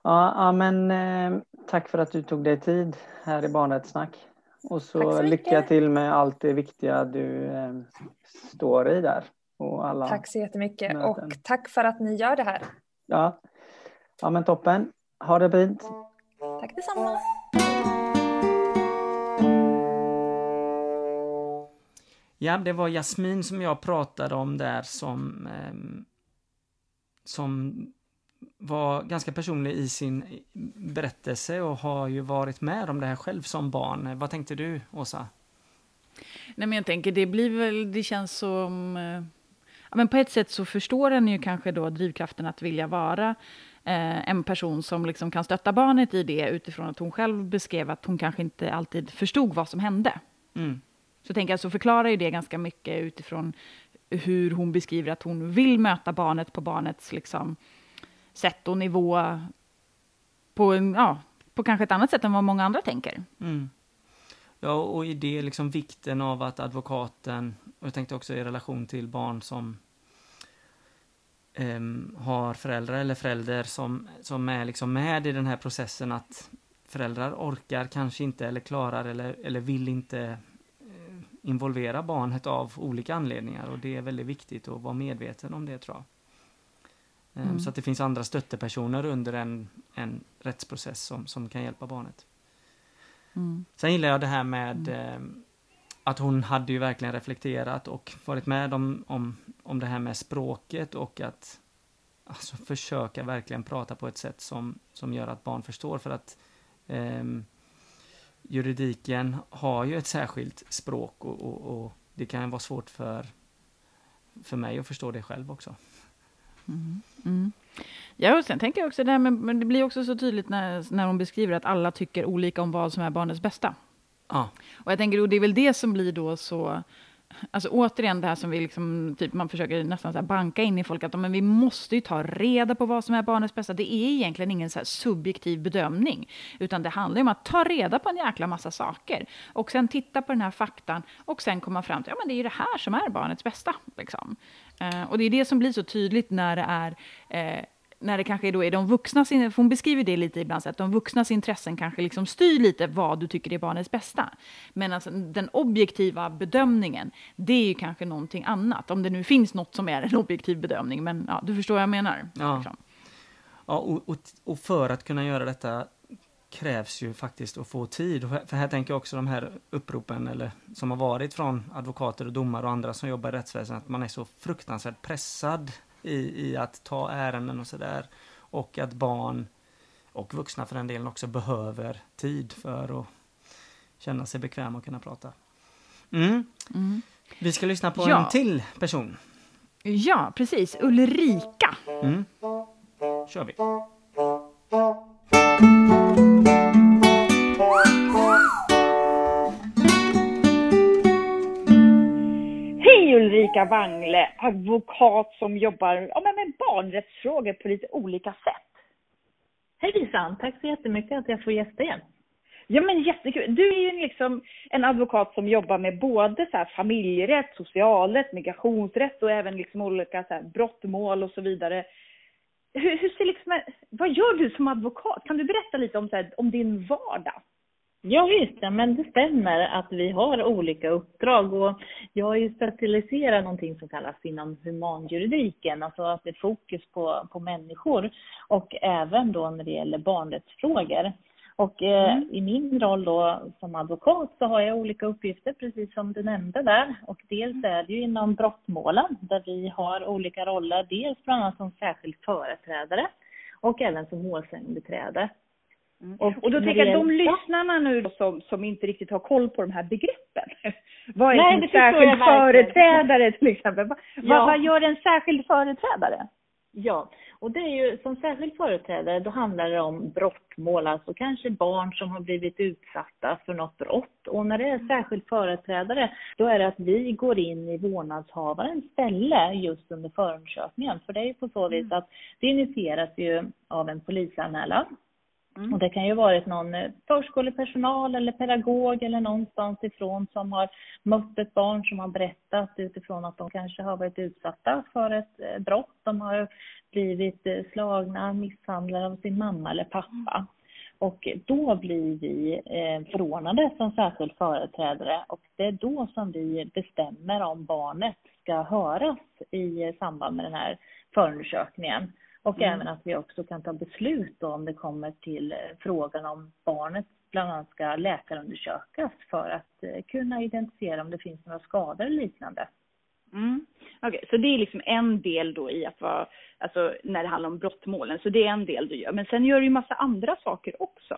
[SPEAKER 4] ja, men eh, tack för att du tog dig tid här i Barnrättssnack. Och så, så lycka till med allt det viktiga du eh, står i där. Och alla
[SPEAKER 3] tack så jättemycket möten. och tack för att ni gör det här.
[SPEAKER 4] Ja, ja men toppen. Ha det fint.
[SPEAKER 3] Tack detsamma.
[SPEAKER 1] Ja, det var Jasmin som jag pratade om där som, eh, som var ganska personlig i sin berättelse och har ju varit med om det här själv som barn. Vad tänkte du, Åsa?
[SPEAKER 2] Nej, men jag tänker, det blir väl, det känns som... Eh, ja, men på ett sätt så förstår en ju kanske då drivkraften att vilja vara eh, en person som liksom kan stötta barnet i det utifrån att hon själv beskrev att hon kanske inte alltid förstod vad som hände. Mm. Så tänker jag så förklarar ju det ganska mycket utifrån hur hon beskriver att hon vill möta barnet på barnets liksom, sätt och nivå på, ja, på kanske ett annat sätt än vad många andra tänker.
[SPEAKER 1] Mm. Ja, och i det liksom vikten av att advokaten, och jag tänkte också i relation till barn som um, har föräldrar eller förälder som, som är liksom med i den här processen att föräldrar orkar kanske inte eller klarar eller, eller vill inte eh, involvera barnet av olika anledningar och det är väldigt viktigt att vara medveten om det tror jag. Ehm, mm. Så att det finns andra stöttepersoner under en, en rättsprocess som, som kan hjälpa barnet. Mm. Sen gillar jag det här med mm. eh, att hon hade ju verkligen reflekterat och varit med om, om, om det här med språket och att alltså, försöka verkligen prata på ett sätt som, som gör att barn förstår. För att eh, juridiken har ju ett särskilt språk och, och, och, det kan vara svårt för, för mig att förstå det själv också.
[SPEAKER 2] Mm. Mm. Ja, och sen tänker jag också det här med, men det blir också så tydligt när, när hon beskriver att alla tycker olika om vad som är barnets bästa.
[SPEAKER 1] Ja.
[SPEAKER 2] Och jag tänker, och det är väl det som blir då så Alltså återigen det här som vi liksom, typ man försöker nästan så banka in i folk, att men vi måste ju ta reda på vad som är barnets bästa. Det är egentligen ingen så subjektiv bedömning, utan det handlar om att ta reda på en jäkla massa saker och sen titta på den här faktan och sen komma fram till, ja men det är ju det här som är barnets bästa. Liksom. Eh, och det är det som blir så tydligt när det är eh, när det kanske då är de vuxnas, för hon beskriver det lite ibland, så att de vuxnas intressen kanske liksom styr lite vad du tycker är barnets bästa. Men alltså, den objektiva bedömningen, det är ju kanske någonting annat. Om det nu finns något som är en objektiv bedömning, men ja, du förstår vad jag menar.
[SPEAKER 1] Ja, liksom. ja och, och, och för att kunna göra detta krävs ju faktiskt att få tid. För här tänker jag också de här uppropen eller, som har varit från advokater och domare och andra som jobbar i rättsväsendet, att man är så fruktansvärt pressad i, i att ta ärenden och sådär. Och att barn, och vuxna för den delen också, behöver tid för att känna sig bekväma och kunna prata. Mm. Mm. Vi ska lyssna på ja. en till person.
[SPEAKER 2] Ja, precis. Ulrika.
[SPEAKER 1] Mm. kör vi.
[SPEAKER 5] Ulrika Wangle, advokat som jobbar ja, med barnrättsfrågor på lite olika sätt.
[SPEAKER 6] Hej Visan, tack så jättemycket att jag får gästa igen.
[SPEAKER 5] Ja men jättekul. Du är ju liksom en advokat som jobbar med både så familjerätt, socialrätt, migrationsrätt och även liksom olika så brottmål och så vidare. Hur, hur ser liksom, vad gör du som advokat? Kan du berätta lite om, så här, om din vardag?
[SPEAKER 6] Ja, visst, ja, men det stämmer att vi har olika uppdrag och jag är ju specialiserad någonting som kallas inom humanjuridiken, alltså att det är fokus på, på människor och även då när det gäller barnrättsfrågor. Och eh, mm. i min roll då som advokat så har jag olika uppgifter, precis som du nämnde där. Och dels är det ju inom brottmålen där vi har olika roller, dels bland annat som särskild företrädare och även som målsägandebiträde.
[SPEAKER 5] Mm. Och, och då tänker jag, de lyssnarna nu som, som inte riktigt har koll på de här begreppen. Vad är Nej, en särskild företrädare till exempel? Va, ja. vad gör en särskild företrädare?
[SPEAKER 6] Ja, och det är ju som särskild företrädare, då handlar det om brottmål, alltså kanske barn som har blivit utsatta för något brott. Och när det är särskild företrädare, då är det att vi går in i vårdnadshavarens ställe just under förundersökningen. För det är ju på så vis mm. att det initieras ju av en polisanmälan Mm. Och det kan ju varit någon eh, förskolepersonal eller pedagog eller någonstans ifrån som har mött ett barn som har berättat utifrån att de kanske har varit utsatta för ett eh, brott. De har blivit eh, slagna, misshandlade av sin mamma eller pappa. Och då blir vi förordnade som särskild företrädare och det är då som vi bestämmer om barnet ska höras i samband med den här förundersökningen. Och mm. även att vi också kan ta beslut om det kommer till eh, frågan om barnet bland annat ska läkarundersökas för att eh, kunna identifiera om det finns några skador eller liknande.
[SPEAKER 5] Mm. Okej, okay, så det är liksom en del då i att vara, alltså när det handlar om brottmålen, så det är en del du gör. Men sen gör du ju massa andra saker också.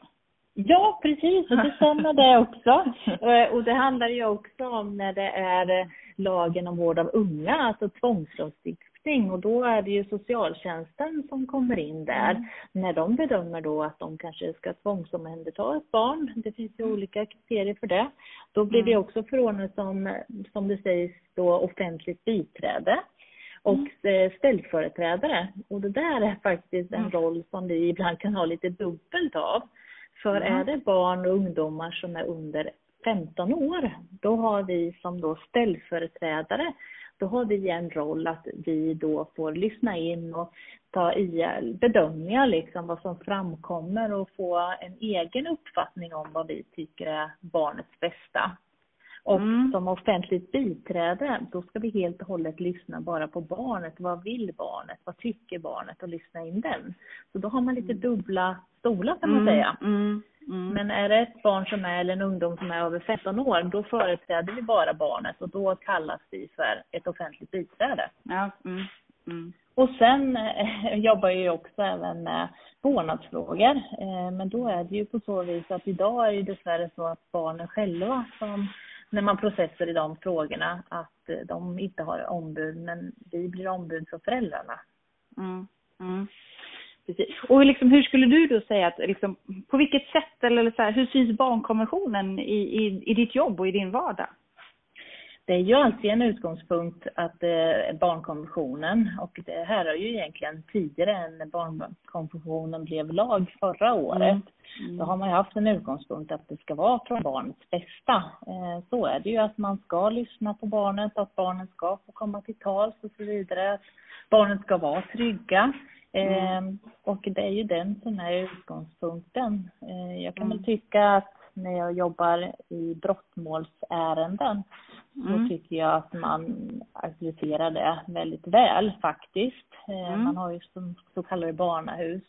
[SPEAKER 6] Ja, precis, och det stämmer det också. Eh, och det handlar ju också om när det är lagen om vård av unga, alltså tvångslagstiftning lagstiftning och då är det ju socialtjänsten som kommer in där mm. när de bedömer då att de kanske ska tvångsomhänderta ett barn. Det finns ju mm. olika kriterier för det. Då blir det mm. också förordnat som, som det sägs då offentligt biträde och mm. ställföreträdare. Och det där är faktiskt en roll som vi ibland kan ha lite dubbelt av. För mm. är det barn och ungdomar som är under 15 år, då har vi som då ställföreträdare, då har vi en roll att vi då får lyssna in och ta i bedömningar liksom vad som framkommer och få en egen uppfattning om vad vi tycker är barnets bästa. Och mm. som offentligt biträde, då ska vi helt och hållet lyssna bara på barnet. Vad vill barnet? Vad tycker barnet? Och lyssna in den. Så då har man lite mm. dubbla stolar kan man mm. säga. Mm. Mm. Men är det ett barn som är, eller en ungdom som är över 15 år, då företräder vi bara barnet och då kallas vi för ett offentligt biträde.
[SPEAKER 5] Ja. Mm. Mm.
[SPEAKER 6] Och sen eh, jobbar jag ju också även med vårdnadsfrågor. Eh, men då är det ju på så vis att idag är det dessvärre så att barnen själva som när man processar i de frågorna att eh, de inte har ombud men vi blir ombud för föräldrarna.
[SPEAKER 5] Mm. Mm. Precis. Och liksom, hur skulle du då säga att, liksom, på vilket sätt eller så här, hur syns barnkonventionen i, i, i ditt jobb och i din vardag?
[SPEAKER 6] Det är ju alltid en utgångspunkt att eh, barnkonventionen, och det här är ju egentligen tidigare än barnkonventionen blev lag förra året, mm. Mm. då har man ju haft en utgångspunkt att det ska vara från barnets bästa. Eh, så är det ju att man ska lyssna på barnet, att barnen ska få komma till tals och så vidare, att barnen ska vara trygga. Mm. Eh, och det är ju den som är utgångspunkten. Eh, jag kan mm. väl tycka att när jag jobbar i brottmålsärenden mm. så tycker jag att man aktualiserar det väldigt väl faktiskt. Eh, mm. Man har ju som så kallade barnahus.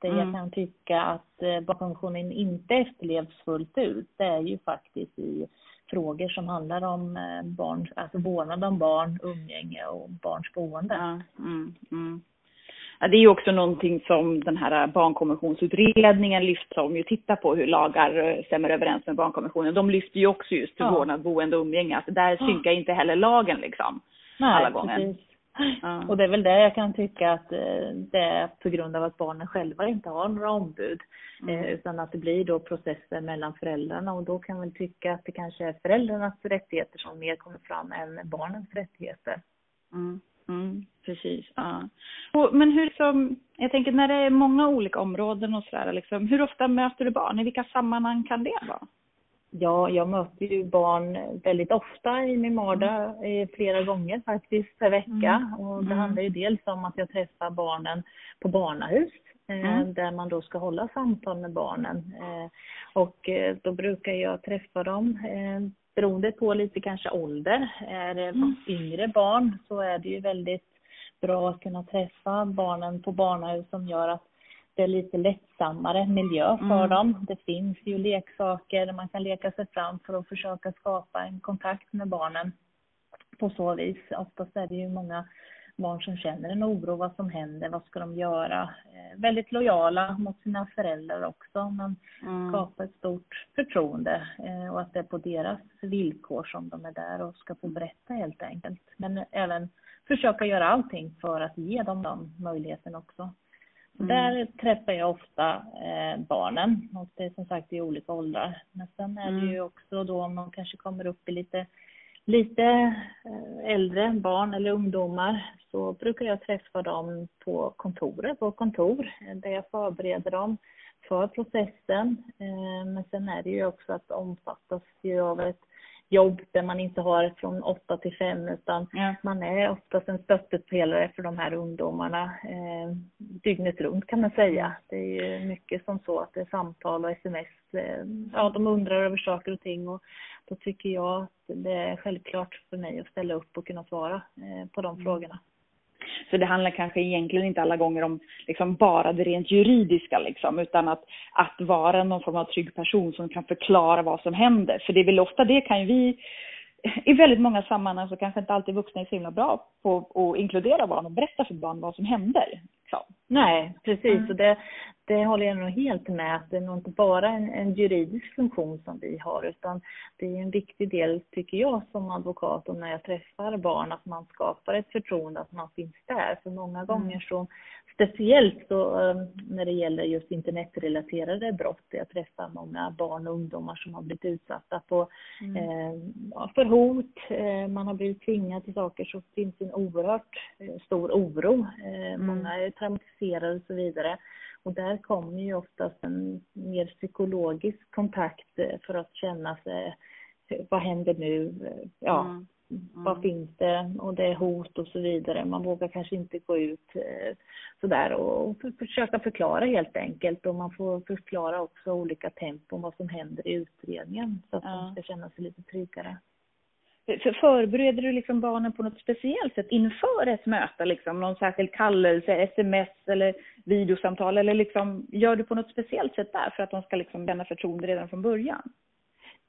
[SPEAKER 6] Det jag mm. kan tycka att eh, barnkonventionen inte efterlevs fullt ut, det är ju faktiskt i frågor som handlar om eh, barn, alltså vårdnad om barn, umgänge och barns boende.
[SPEAKER 5] Mm, mm. Det är ju också någonting som den här barnkonventionsutredningen lyfter som ju tittar på hur lagar eh, stämmer överens med barnkonventionen. De lyfter ju också just till ja. vårdnad, boende och umgänge. Att där synkar inte heller lagen liksom.
[SPEAKER 6] Nej, alla gånger. Ja. Och det är väl det jag kan tycka att eh, det är på grund av att barnen själva inte har några ombud. Mm. Eh, utan att det blir då processer mellan föräldrarna och då kan väl tycka att det kanske är föräldrarnas rättigheter som mer kommer fram än barnens rättigheter.
[SPEAKER 5] Mm. Mm, precis. Ja. Och, men hur som, jag tänker när det är många olika områden och sådär, liksom, hur ofta möter du barn? I vilka sammanhang kan det vara?
[SPEAKER 6] Ja, jag möter ju barn väldigt ofta i min vardag, mm. flera gånger faktiskt per vecka. Mm. Och det mm. handlar ju dels om att jag träffar barnen på barnahus, eh, mm. där man då ska hålla samtal med barnen. Eh, och eh, då brukar jag träffa dem beroende på lite kanske ålder. Är det mm. yngre barn så är det ju väldigt bra att kunna träffa barnen på barnahus som gör att det är lite lättsammare miljö för mm. dem. Det finns ju leksaker, man kan leka sig fram för att försöka skapa en kontakt med barnen på så vis. Oftast är det ju många barn som känner en oro, vad som händer, vad ska de göra? Eh, väldigt lojala mot sina föräldrar också, men mm. skapa ett stort förtroende eh, och att det är på deras villkor som de är där och ska få berätta helt enkelt. Men även försöka göra allting för att ge dem den möjligheten också. Mm. Där träffar jag ofta eh, barnen och det är som sagt i olika åldrar. Men sen är det mm. ju också då om de kanske kommer upp i lite lite eh, äldre barn eller ungdomar så brukar jag träffa dem på kontoret, på kontor, eh, där jag förbereder dem för processen. Eh, men sen är det ju också att omfattas ju av ett jobb där man inte har från åtta till fem utan ja. man är oftast en stöttepelare för de här ungdomarna eh, dygnet runt kan man säga. Det är ju mycket som så att det är samtal och sms. Eh, ja, de undrar över saker och ting och då tycker jag att det är självklart för mig att ställa upp och kunna svara eh, på de mm. frågorna.
[SPEAKER 5] Så det handlar kanske egentligen inte alla gånger om liksom bara det rent juridiska liksom, utan att, att vara någon form av trygg person som kan förklara vad som händer. För det är väl ofta det kan ju vi i väldigt många sammanhang så kanske inte alltid vuxna är så himla bra på att inkludera barn och berätta för barn vad som händer. Så.
[SPEAKER 6] Nej, precis. Mm. Och det, det håller jag nog helt med att det är nog inte bara en, en, juridisk funktion som vi har utan det är en viktig del, tycker jag som advokat och när jag träffar barn, att man skapar ett förtroende, att man finns där. För många mm. gånger så, speciellt så um, när det gäller just internetrelaterade brott, jag träffar många barn och ungdomar som har blivit utsatta på, mm. eh, för hot, eh, man har blivit tvingad till saker så finns en oerhört eh, stor oro. Eh, mm. Många är traumatiserade och så vidare. Och där kommer ju oftast en mer psykologisk kontakt eh, för att känna sig, vad händer nu? Ja, mm. Mm. Vad finns det? Och det är hot och så vidare. Man vågar kanske inte gå ut eh, sådär och för, försöka förklara helt enkelt. Och man får förklara också olika tempon, vad som händer i utredningen så att ja. de ska känna sig lite tryggare.
[SPEAKER 5] För förbereder du liksom barnen på något speciellt sätt inför ett möte? Liksom, någon särskild kallelse, sms eller videosamtal? Eller liksom, gör du på något speciellt sätt där för att de ska liksom känna förtroende redan från början?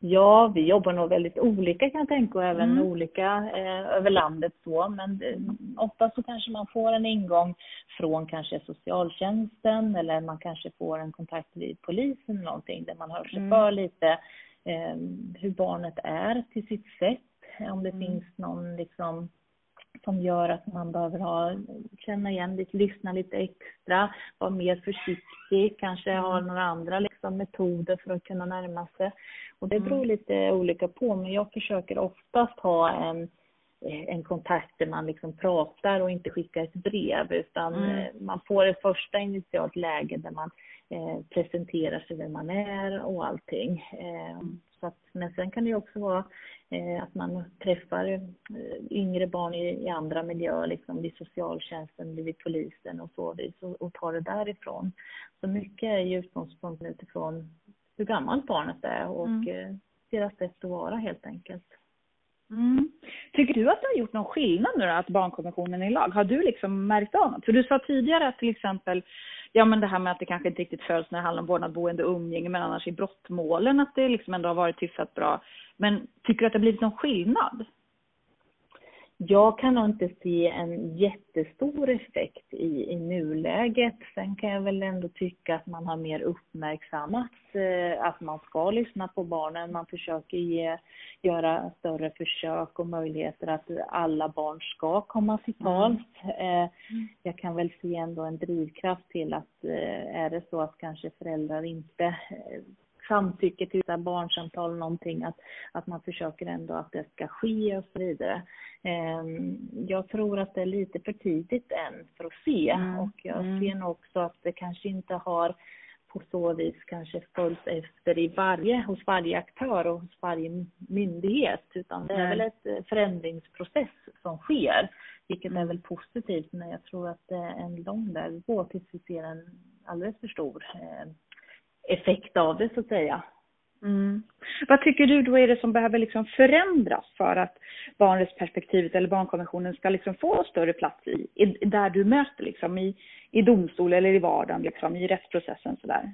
[SPEAKER 6] Ja, vi jobbar nog väldigt olika kan jag tänka och även mm. olika eh, över landet så. Men eh, ofta så kanske man får en ingång från kanske socialtjänsten eller man kanske får en kontakt vid polisen eller någonting där man hör sig mm. för lite eh, hur barnet är till sitt sätt. Om det mm. finns någon liksom som gör att man behöver ha, känna igen lite, lyssna lite extra, vara mer försiktig, kanske ha mm. några andra liksom, metoder för att kunna närma sig. Och det beror mm. lite olika på, men jag försöker oftast ha en, en kontakt där man liksom pratar och inte skickar ett brev, utan mm. Eh, man får ett första initialt läge där man eh, presenterar sig vem man är och allting. Eh, mm. så att, men sen kan det ju också vara eh, att man träffar eh, yngre barn i, i, andra miljöer, liksom vid socialtjänsten, vid polisen och så och, och tar det därifrån. Så mycket är ju utgångspunkten utifrån hur gammalt barnet är och mm. Deras sätt att vara helt enkelt.
[SPEAKER 5] Mm. Tycker du att det har gjort någon skillnad nu då, att barnkonventionen är lag? Har du liksom märkt av något? För du sa tidigare att till exempel, ja men det här med att det kanske inte riktigt följs när det handlar om vårdnad, boende och umgänge, men annars i brottmålen att det liksom ändå har varit hyfsat bra. Men tycker du att det har blivit någon skillnad?
[SPEAKER 6] Jag kan nog inte se en jättestor effekt i, i nuläget. Sen kan jag väl ändå tycka att man har mer uppmärksammat eh, att man ska lyssna på barnen. Man försöker ge, göra större försök och möjligheter att alla barn ska komma till mm. tals. Eh, jag kan väl se ändå en drivkraft till att eh, är det så att kanske föräldrar inte eh, samtycke till barnsamtal någonting, att, att man försöker ändå att det ska ske och så vidare. Ehm, jag tror att det är lite för tidigt än för att se mm. och jag mm. ser nog också att det kanske inte har på så vis kanske följs efter i varje, hos varje aktör och hos varje myndighet, utan det är väl ett eh, förändringsprocess som sker, vilket är mm. väl positivt, men jag tror att det är en lång väg att gå tills vi ser en alldeles för stor eh, effekt av det så att säga.
[SPEAKER 5] Mm. Vad tycker du då är det som behöver liksom förändras för att barnrättsperspektivet eller barnkonventionen ska liksom få större plats i, i där du möter liksom i, i domstol eller i vardagen liksom i rättsprocessen sådär?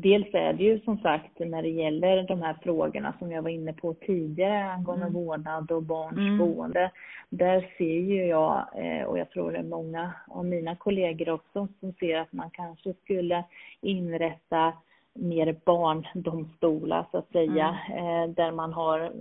[SPEAKER 6] Dels är det ju som sagt när det gäller de här frågorna som jag var inne på tidigare angående mm. vårdnad och barns mm. boende. Där ser ju jag, eh, och jag tror det är många av mina kollegor också, som ser att man kanske skulle inrätta mer barndomstolar så att säga, mm. Eh, där man har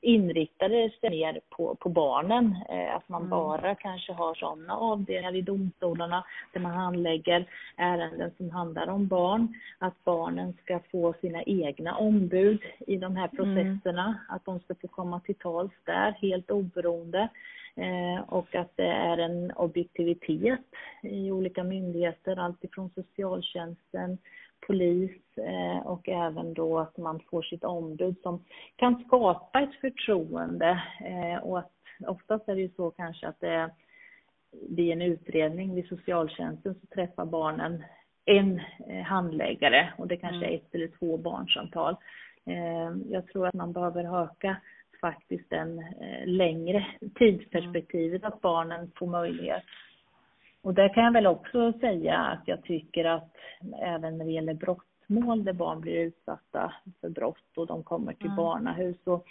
[SPEAKER 6] inriktade sig mer på, på barnen. Eh, att man mm. bara kanske har sådana avdelningar i domstolarna där man handlägger ärenden som handlar om barn. Att barnen ska få sina egna ombud i de här mm. processerna. Mm. Att de ska få komma till tals där helt oberoende. Eh, och att det är en objektivitet i olika myndigheter, alltifrån socialtjänsten, polis eh, och även då att man får sitt ombud som kan skapa ett förtroende eh, och att oftast är det ju så kanske att det är vid en utredning vid socialtjänsten så träffar barnen en eh, handläggare och det kanske är mm. ett eller två barnsamtal. Jag tror att man behöver öka faktiskt en längre tidsperspektivet att barnen får möjlighet och där kan jag väl också säga att jag tycker att även när det gäller brottmål där barn blir utsatta för brott och de kommer till mm. barnahus så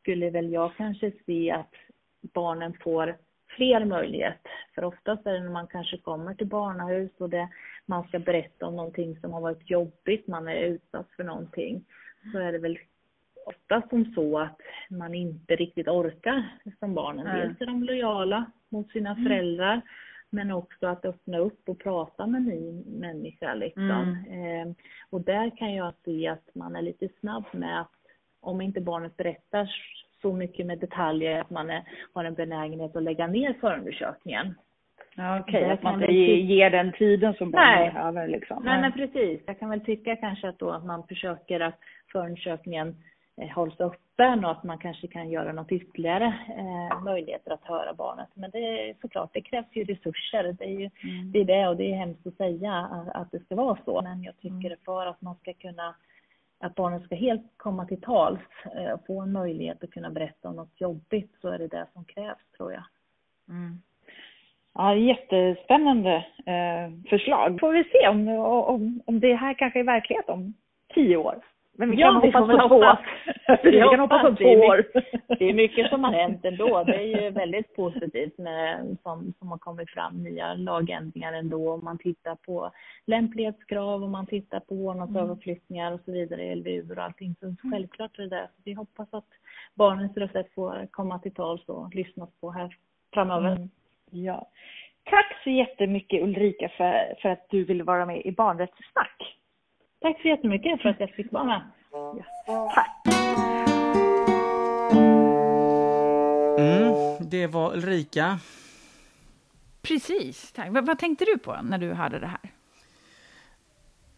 [SPEAKER 6] skulle väl jag kanske se att barnen får fler möjligheter. För oftast är det när man kanske kommer till barnahus och det, man ska berätta om någonting som har varit jobbigt, man är utsatt för någonting, så är det väl oftast som så att man inte riktigt orkar som barnen. Mm. Dels är de lojala mot sina mm. föräldrar men också att öppna upp och prata med ny människa liksom. Mm. Eh, och där kan jag se att man är lite snabb med att om inte barnet berättar så mycket med detaljer att man är, har en benägenhet att lägga ner förundersökningen.
[SPEAKER 5] Ja, Okej, okay. att man inte ger den tiden som barnen behöver. Liksom.
[SPEAKER 6] Nej, men precis. Jag kan väl tycka kanske att, då att man försöker att förundersökningen eh, hålls öppen och att man kanske kan göra något ytterligare eh, möjligheter att höra barnet. Men det är såklart, det krävs ju resurser. Det är ju mm. det, är det och det är hemskt att säga att, att det ska vara så. Men jag tycker mm. för att man ska kunna att barnet ska helt komma till tals eh, och få en möjlighet att kunna berätta om något jobbigt så är det det som krävs tror jag.
[SPEAKER 5] Mm. Ja, jättespännande eh, förslag. Får vi se om, om, om det här kanske är verklighet om tio år.
[SPEAKER 6] Men vi kan ja, hoppas på två. vi kan hoppas på två år. Det är mycket som har hänt ändå. Det är ju väldigt positivt med, som, som har kommit fram, nya lagändringar ändå. Om man tittar på lämplighetskrav, om man tittar på vårdnadsöverflyttningar och så vidare LVU och allting. Så mm. självklart är det det. Vi hoppas att barnens röst får komma till tals och lyssnas på här framöver. Mm.
[SPEAKER 5] Ja. Tack så jättemycket Ulrika för, för att du ville vara med i Barnrättssnack.
[SPEAKER 6] Tack så jättemycket för att jag fick vara med.
[SPEAKER 5] Ja, tack.
[SPEAKER 1] Mm, det var Ulrika.
[SPEAKER 2] Precis, tack. Vad, vad tänkte du på när du hörde det här?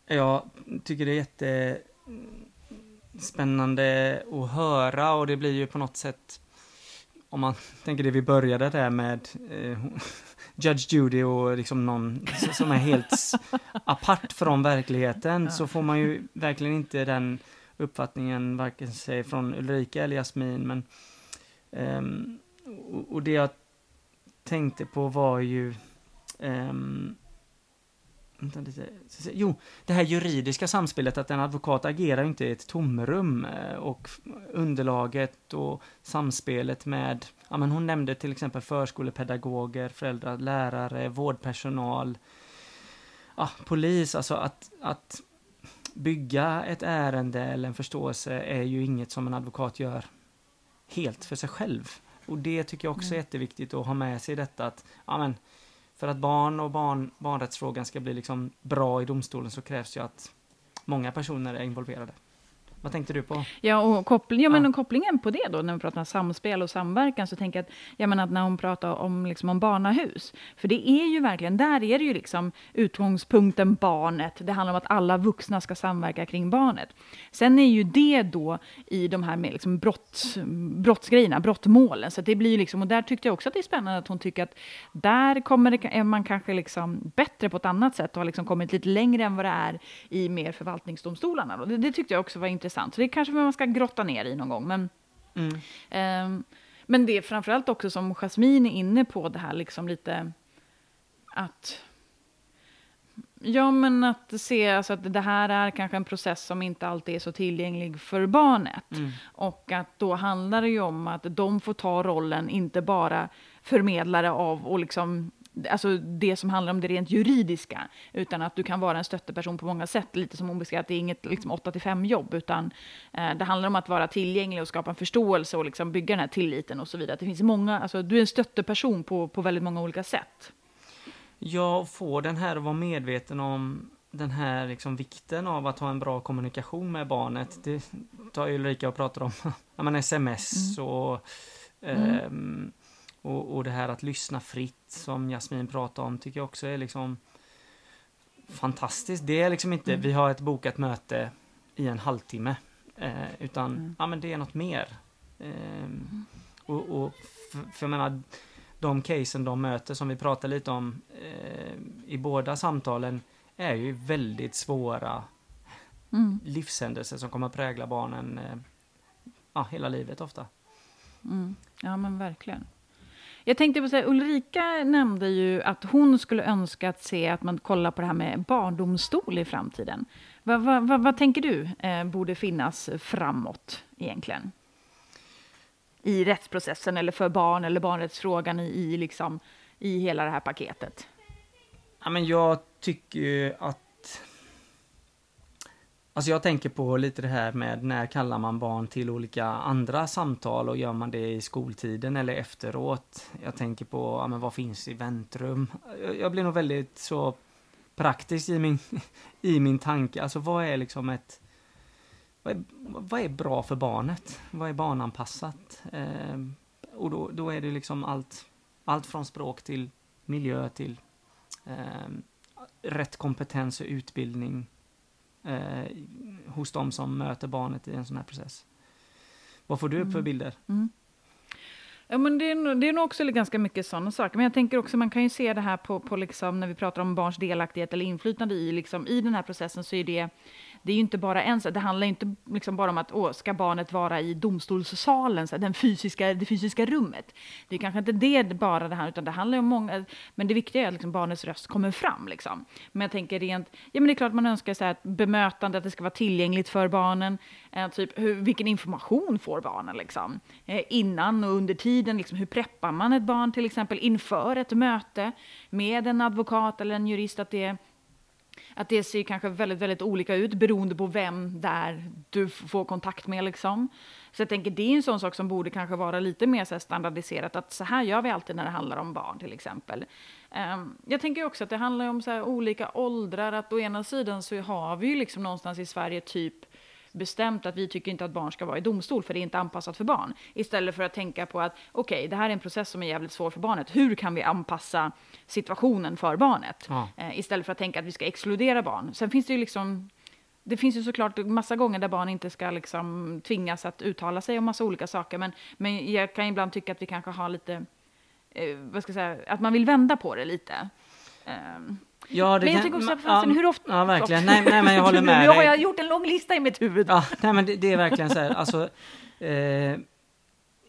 [SPEAKER 1] Jag tycker det är jättespännande att höra och det blir ju på något sätt om man tänker det vi började där med eh, Judge Judy och liksom någon som är helt apart från verkligheten så får man ju verkligen inte den uppfattningen varken sig från Ulrika eller Jasmin men um, och, det jag tänkte på var ju um. Jo, det här juridiska samspelet, att en advokat agerar inte i ett tomrum eh, och underlaget och samspelet med, ja men hon nämnde till exempel förskolepedagoger, föräldrar, lärare, vårdpersonal, ja, polis, alltså att, att bygga ett ärende eller en förståelse är ju inget som en advokat gör helt för sig själv. Och det tycker jag också är mm. jätteviktigt att ha med sig i detta att, ja men, för att barn och barn, barnrättsfrågan ska bli liksom bra i domstolen så krävs ju att många personer är involverade. Vad tänkte du på?
[SPEAKER 2] Ja, och koppling, ja, men ja. kopplingen på det då, när vi pratar om samspel och samverkan, så tänker jag att, jag menar, att när hon pratar om, liksom, om barnahus, för det är ju verkligen, där är det ju liksom utgångspunkten barnet. Det handlar om att alla vuxna ska samverka kring barnet. Sen är ju det då i de här med liksom brott, brottsgrejerna, brottmålen, så det blir ju liksom, och där tyckte jag också att det är spännande att hon tycker att där kommer det, är man kanske liksom bättre på ett annat sätt och har liksom kommit lite längre än vad det är i mer förvaltningsdomstolarna. Det, det tyckte jag också var intressant intressant. Så det kanske man ska grotta ner i någon gång. Men, mm. eh, men det är framförallt också som Jasmine är inne på, det här liksom lite att Ja, men att se alltså att det här är kanske en process som inte alltid är så tillgänglig för barnet. Mm. Och att då handlar det ju om att de får ta rollen, inte bara förmedlare av och liksom alltså det som handlar om det rent juridiska, utan att du kan vara en stötteperson på många sätt, lite som hon beskrev, att det är inget liksom, 8-5 jobb, utan eh, det handlar om att vara tillgänglig och skapa en förståelse och liksom bygga den här tilliten och så vidare. Det finns många, alltså, du är en stötteperson på, på väldigt många olika sätt.
[SPEAKER 1] Jag får den här att vara medveten om den här liksom vikten av att ha en bra kommunikation med barnet. Det tar ju Ulrika och pratar om, ja, men sms mm. och mm. Eh, och, och det här att lyssna fritt som Jasmin pratade om tycker jag också är liksom fantastiskt. Det är liksom inte, mm. vi har ett bokat möte i en halvtimme. Eh, utan, mm. ja men det är något mer. Eh, och, och för, för jag menar, de casen de möter som vi pratar lite om eh, i båda samtalen är ju väldigt svåra mm. livshändelser som kommer att prägla barnen eh, ja, hela livet ofta.
[SPEAKER 2] Mm. Ja men verkligen. Jag tänkte på så här, Ulrika nämnde ju att hon skulle önska att se att man kollar på det här med barndomstol i framtiden. Vad, vad, vad, vad tänker du eh, borde finnas framåt egentligen? I rättsprocessen eller för barn eller barnrättsfrågan i, i, liksom, i hela det här paketet?
[SPEAKER 1] Ja, men jag tycker att Alltså jag tänker på lite det här med när kallar man barn till olika andra samtal och gör man det i skoltiden eller efteråt? Jag tänker på, ja men vad finns i väntrum? Jag blir nog väldigt så praktisk i min, i min tanke. Alltså vad är liksom ett... Vad är, vad är bra för barnet? Vad är barnanpassat? Eh, och då, då är det liksom allt, allt från språk till miljö till eh, rätt kompetens och utbildning eh, hos de som möter barnet i en sån här process. Vad får du upp för
[SPEAKER 2] Mm.
[SPEAKER 1] bilder?
[SPEAKER 2] Mm. Ja, men det, är, nog- det är nog också ganska mycket sådana saker. Men jag tänker också, man kan ju se det här på, på liksom, när vi pratar om barns delaktighet eller inflytande i, liksom, i den här processen, så är det, det är ju inte bara en, sak. det handlar inte liksom bara om att åh, ska barnet vara i domstolssalen, så den fysiska, det fysiska rummet. Det är kanske inte det bara det här, utan det handlar om många, men det viktiga är att liksom barnets röst kommer fram. Liksom. Men jag tänker rent, ja men det är klart man önskar så här, att bemötande, att det ska vara tillgängligt för barnen, eh, typ hur, vilken information får barnen liksom, eh, innan och under tiden, liksom, hur preppar man ett barn till exempel inför ett möte med en advokat eller en jurist, att det att det ser kanske väldigt, väldigt olika ut beroende på vem där du får kontakt med. Liksom. Så jag tänker det är en sån sak som borde kanske vara lite mer så här standardiserat, att så här gör vi alltid när det handlar om barn till exempel. Ehm, jag tänker också att det handlar om så här olika åldrar, att å ena sidan så har vi ju liksom någonstans i Sverige typ bestämt att vi tycker inte att barn ska vara i domstol för det är inte anpassat för barn. Istället för att tänka på att okej, det här är en process som är jävligt svår för barnet. Hur kan vi anpassa situationen för barnet?
[SPEAKER 1] Ja.
[SPEAKER 2] Eh, istället för att tänka att vi ska exkludera barn. Sen finns det ju liksom det finns ju såklart massa gånger där barn inte ska liksom tvingas att uttala sig om massa olika saker. Men, men jag kan ibland tycka att vi kanske har lite, eh, vad ska jag säga, att man vill vända på det lite. Ehm,
[SPEAKER 1] Ja,
[SPEAKER 2] men jag tycker också,
[SPEAKER 1] ja,
[SPEAKER 2] hur ofta...
[SPEAKER 1] Ja, verkligen. Nej, nej, men jag håller med
[SPEAKER 2] Nu har
[SPEAKER 1] dig.
[SPEAKER 2] jag gjort en lång lista i mitt huvud.
[SPEAKER 1] Ja, nej men det, det är verkligen så här, alltså. Eh,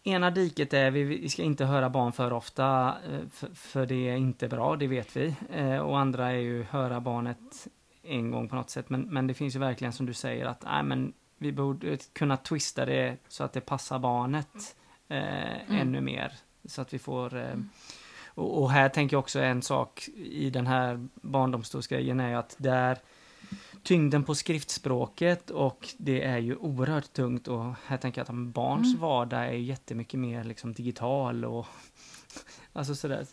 [SPEAKER 1] ena diket är vi, vi ska inte höra barn för ofta, eh, för, för det är inte bra, det vet vi. Eh, och andra är ju höra barnet en gång på något sätt. Men, men det finns ju verkligen som du säger att, nej men vi borde kunna twista det så att det passar barnet eh, ännu mer. Så att vi får eh, och, och här tänker jag också en sak i den här barndomsstolsgrejen är ju att där tyngden på skriftspråket och det är ju oerhört tungt och här tänker jag att barns
[SPEAKER 2] Mm.
[SPEAKER 1] vardag är jättemycket mer liksom digital och alltså sådär.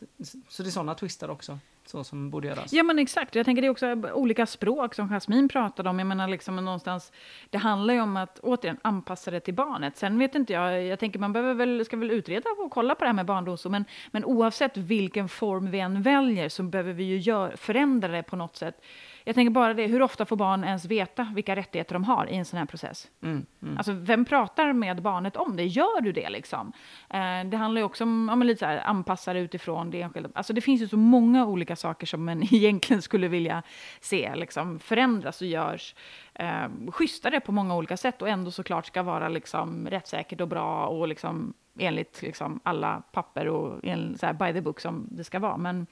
[SPEAKER 1] Så det är sådana twistar också, så som borde göras.
[SPEAKER 2] Ja men exakt, jag tänker det är också olika språk som Jasmin pratade om. Jag menar liksom någonstans, det handlar ju om att återigen anpassa det till barnet. Sen vet inte jag, jag tänker man behöver väl, ska väl utreda och kolla på det här med barndomsdom. Men, men oavsett vilken form vi än väljer så behöver vi ju gör, förändra det på något sätt. Jag tänker bara det, hur ofta får barn ens veta vilka rättigheter de har i en sån här process?
[SPEAKER 1] Mm, mm.
[SPEAKER 2] Alltså, vem pratar med barnet om det? Gör du det? Liksom? Eh, det handlar ju också om ja, men lite så här, anpassa det utifrån det enskilda. Alltså, det finns ju så många olika saker som man egentligen skulle vilja se liksom, förändras och görs eh, schysstare på många olika sätt och ändå såklart ska vara liksom, rättssäkert och bra och liksom, enligt liksom, alla papper och en, så här, by the book som det ska vara. Men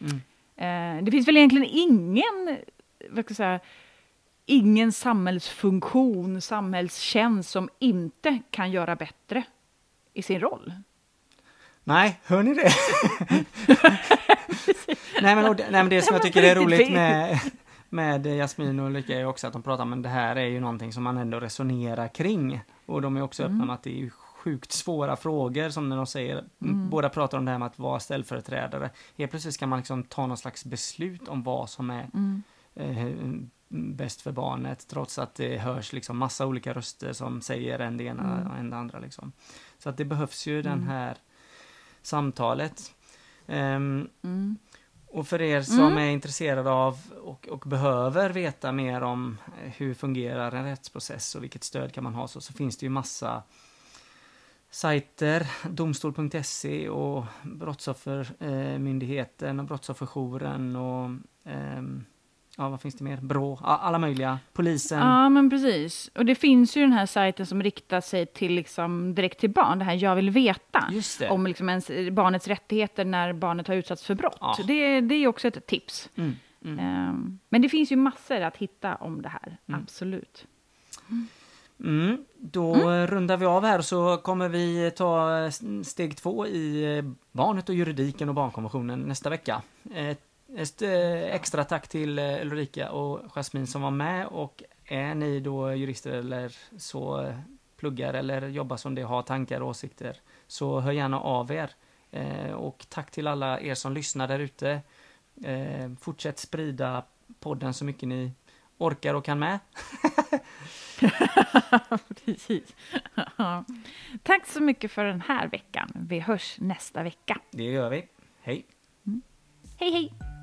[SPEAKER 1] Mm.
[SPEAKER 2] Eh, det finns väl egentligen ingen, vad ska jag säga, ingen samhällsfunktion, samhällstjänst som inte kan göra bättre i sin roll.
[SPEAKER 1] Nej, hör ni det? nej, men, och, nej men det som jag tycker är roligt med, med Jasmin och Ulrika är också att de pratar om att det här är ju någonting som man ändå resonerar kring. Och de är också öppna
[SPEAKER 2] Mm.
[SPEAKER 1] med att det är sjukt svåra frågor som när de säger,
[SPEAKER 2] Mm.
[SPEAKER 1] båda pratar om det här med att vara ställföreträdare. Helt plötsligt ska man liksom ta någon slags beslut om vad som är
[SPEAKER 2] Mm.
[SPEAKER 1] eh, bäst för barnet trots att det hörs liksom massa olika röster som säger en det ena
[SPEAKER 2] Mm.
[SPEAKER 1] och en det andra. Liksom. Så att det behövs ju den
[SPEAKER 2] Mm.
[SPEAKER 1] här samtalet.
[SPEAKER 2] Mm.
[SPEAKER 1] och för er som
[SPEAKER 2] Mm.
[SPEAKER 1] är intresserade av och, och behöver veta mer om eh, hur fungerar en rättsprocess och vilket stöd kan man ha så, så finns det ju massa sajter, domstol.se och Brottsoffermyndigheten och Brottsofferjouren och ehm, ja, vad finns det mer? Brå, alla möjliga, polisen.
[SPEAKER 2] Ja, men precis. Och det finns ju den här sajten som riktar sig till liksom direkt till barn, det här Jag vill veta. Om liksom ens, barnets rättigheter när barnet har utsatts för brott.
[SPEAKER 1] Ja.
[SPEAKER 2] Det, det är också ett tips.
[SPEAKER 1] Mm, mm.
[SPEAKER 2] Ehm, men det finns ju massor att hitta om det här,
[SPEAKER 1] Mm.
[SPEAKER 2] absolut.
[SPEAKER 1] Mm, då rundar vi av här så kommer vi ta steg två i eh, barnet och juridiken och barnkonventionen nästa vecka. Ett eh, extra tack till eh, Ulrika och Jasmin som var med och är ni då jurister eller så pluggar eller jobbar som det har tankar och åsikter så hör gärna av er. Och tack till alla er som lyssnar där ute. Fortsätt sprida podden så mycket ni orkar och kan med.
[SPEAKER 2] Precis. Tack så mycket för den här veckan. Vi hörs nästa vecka.
[SPEAKER 1] Det gör vi. Hej!
[SPEAKER 2] Hej hej!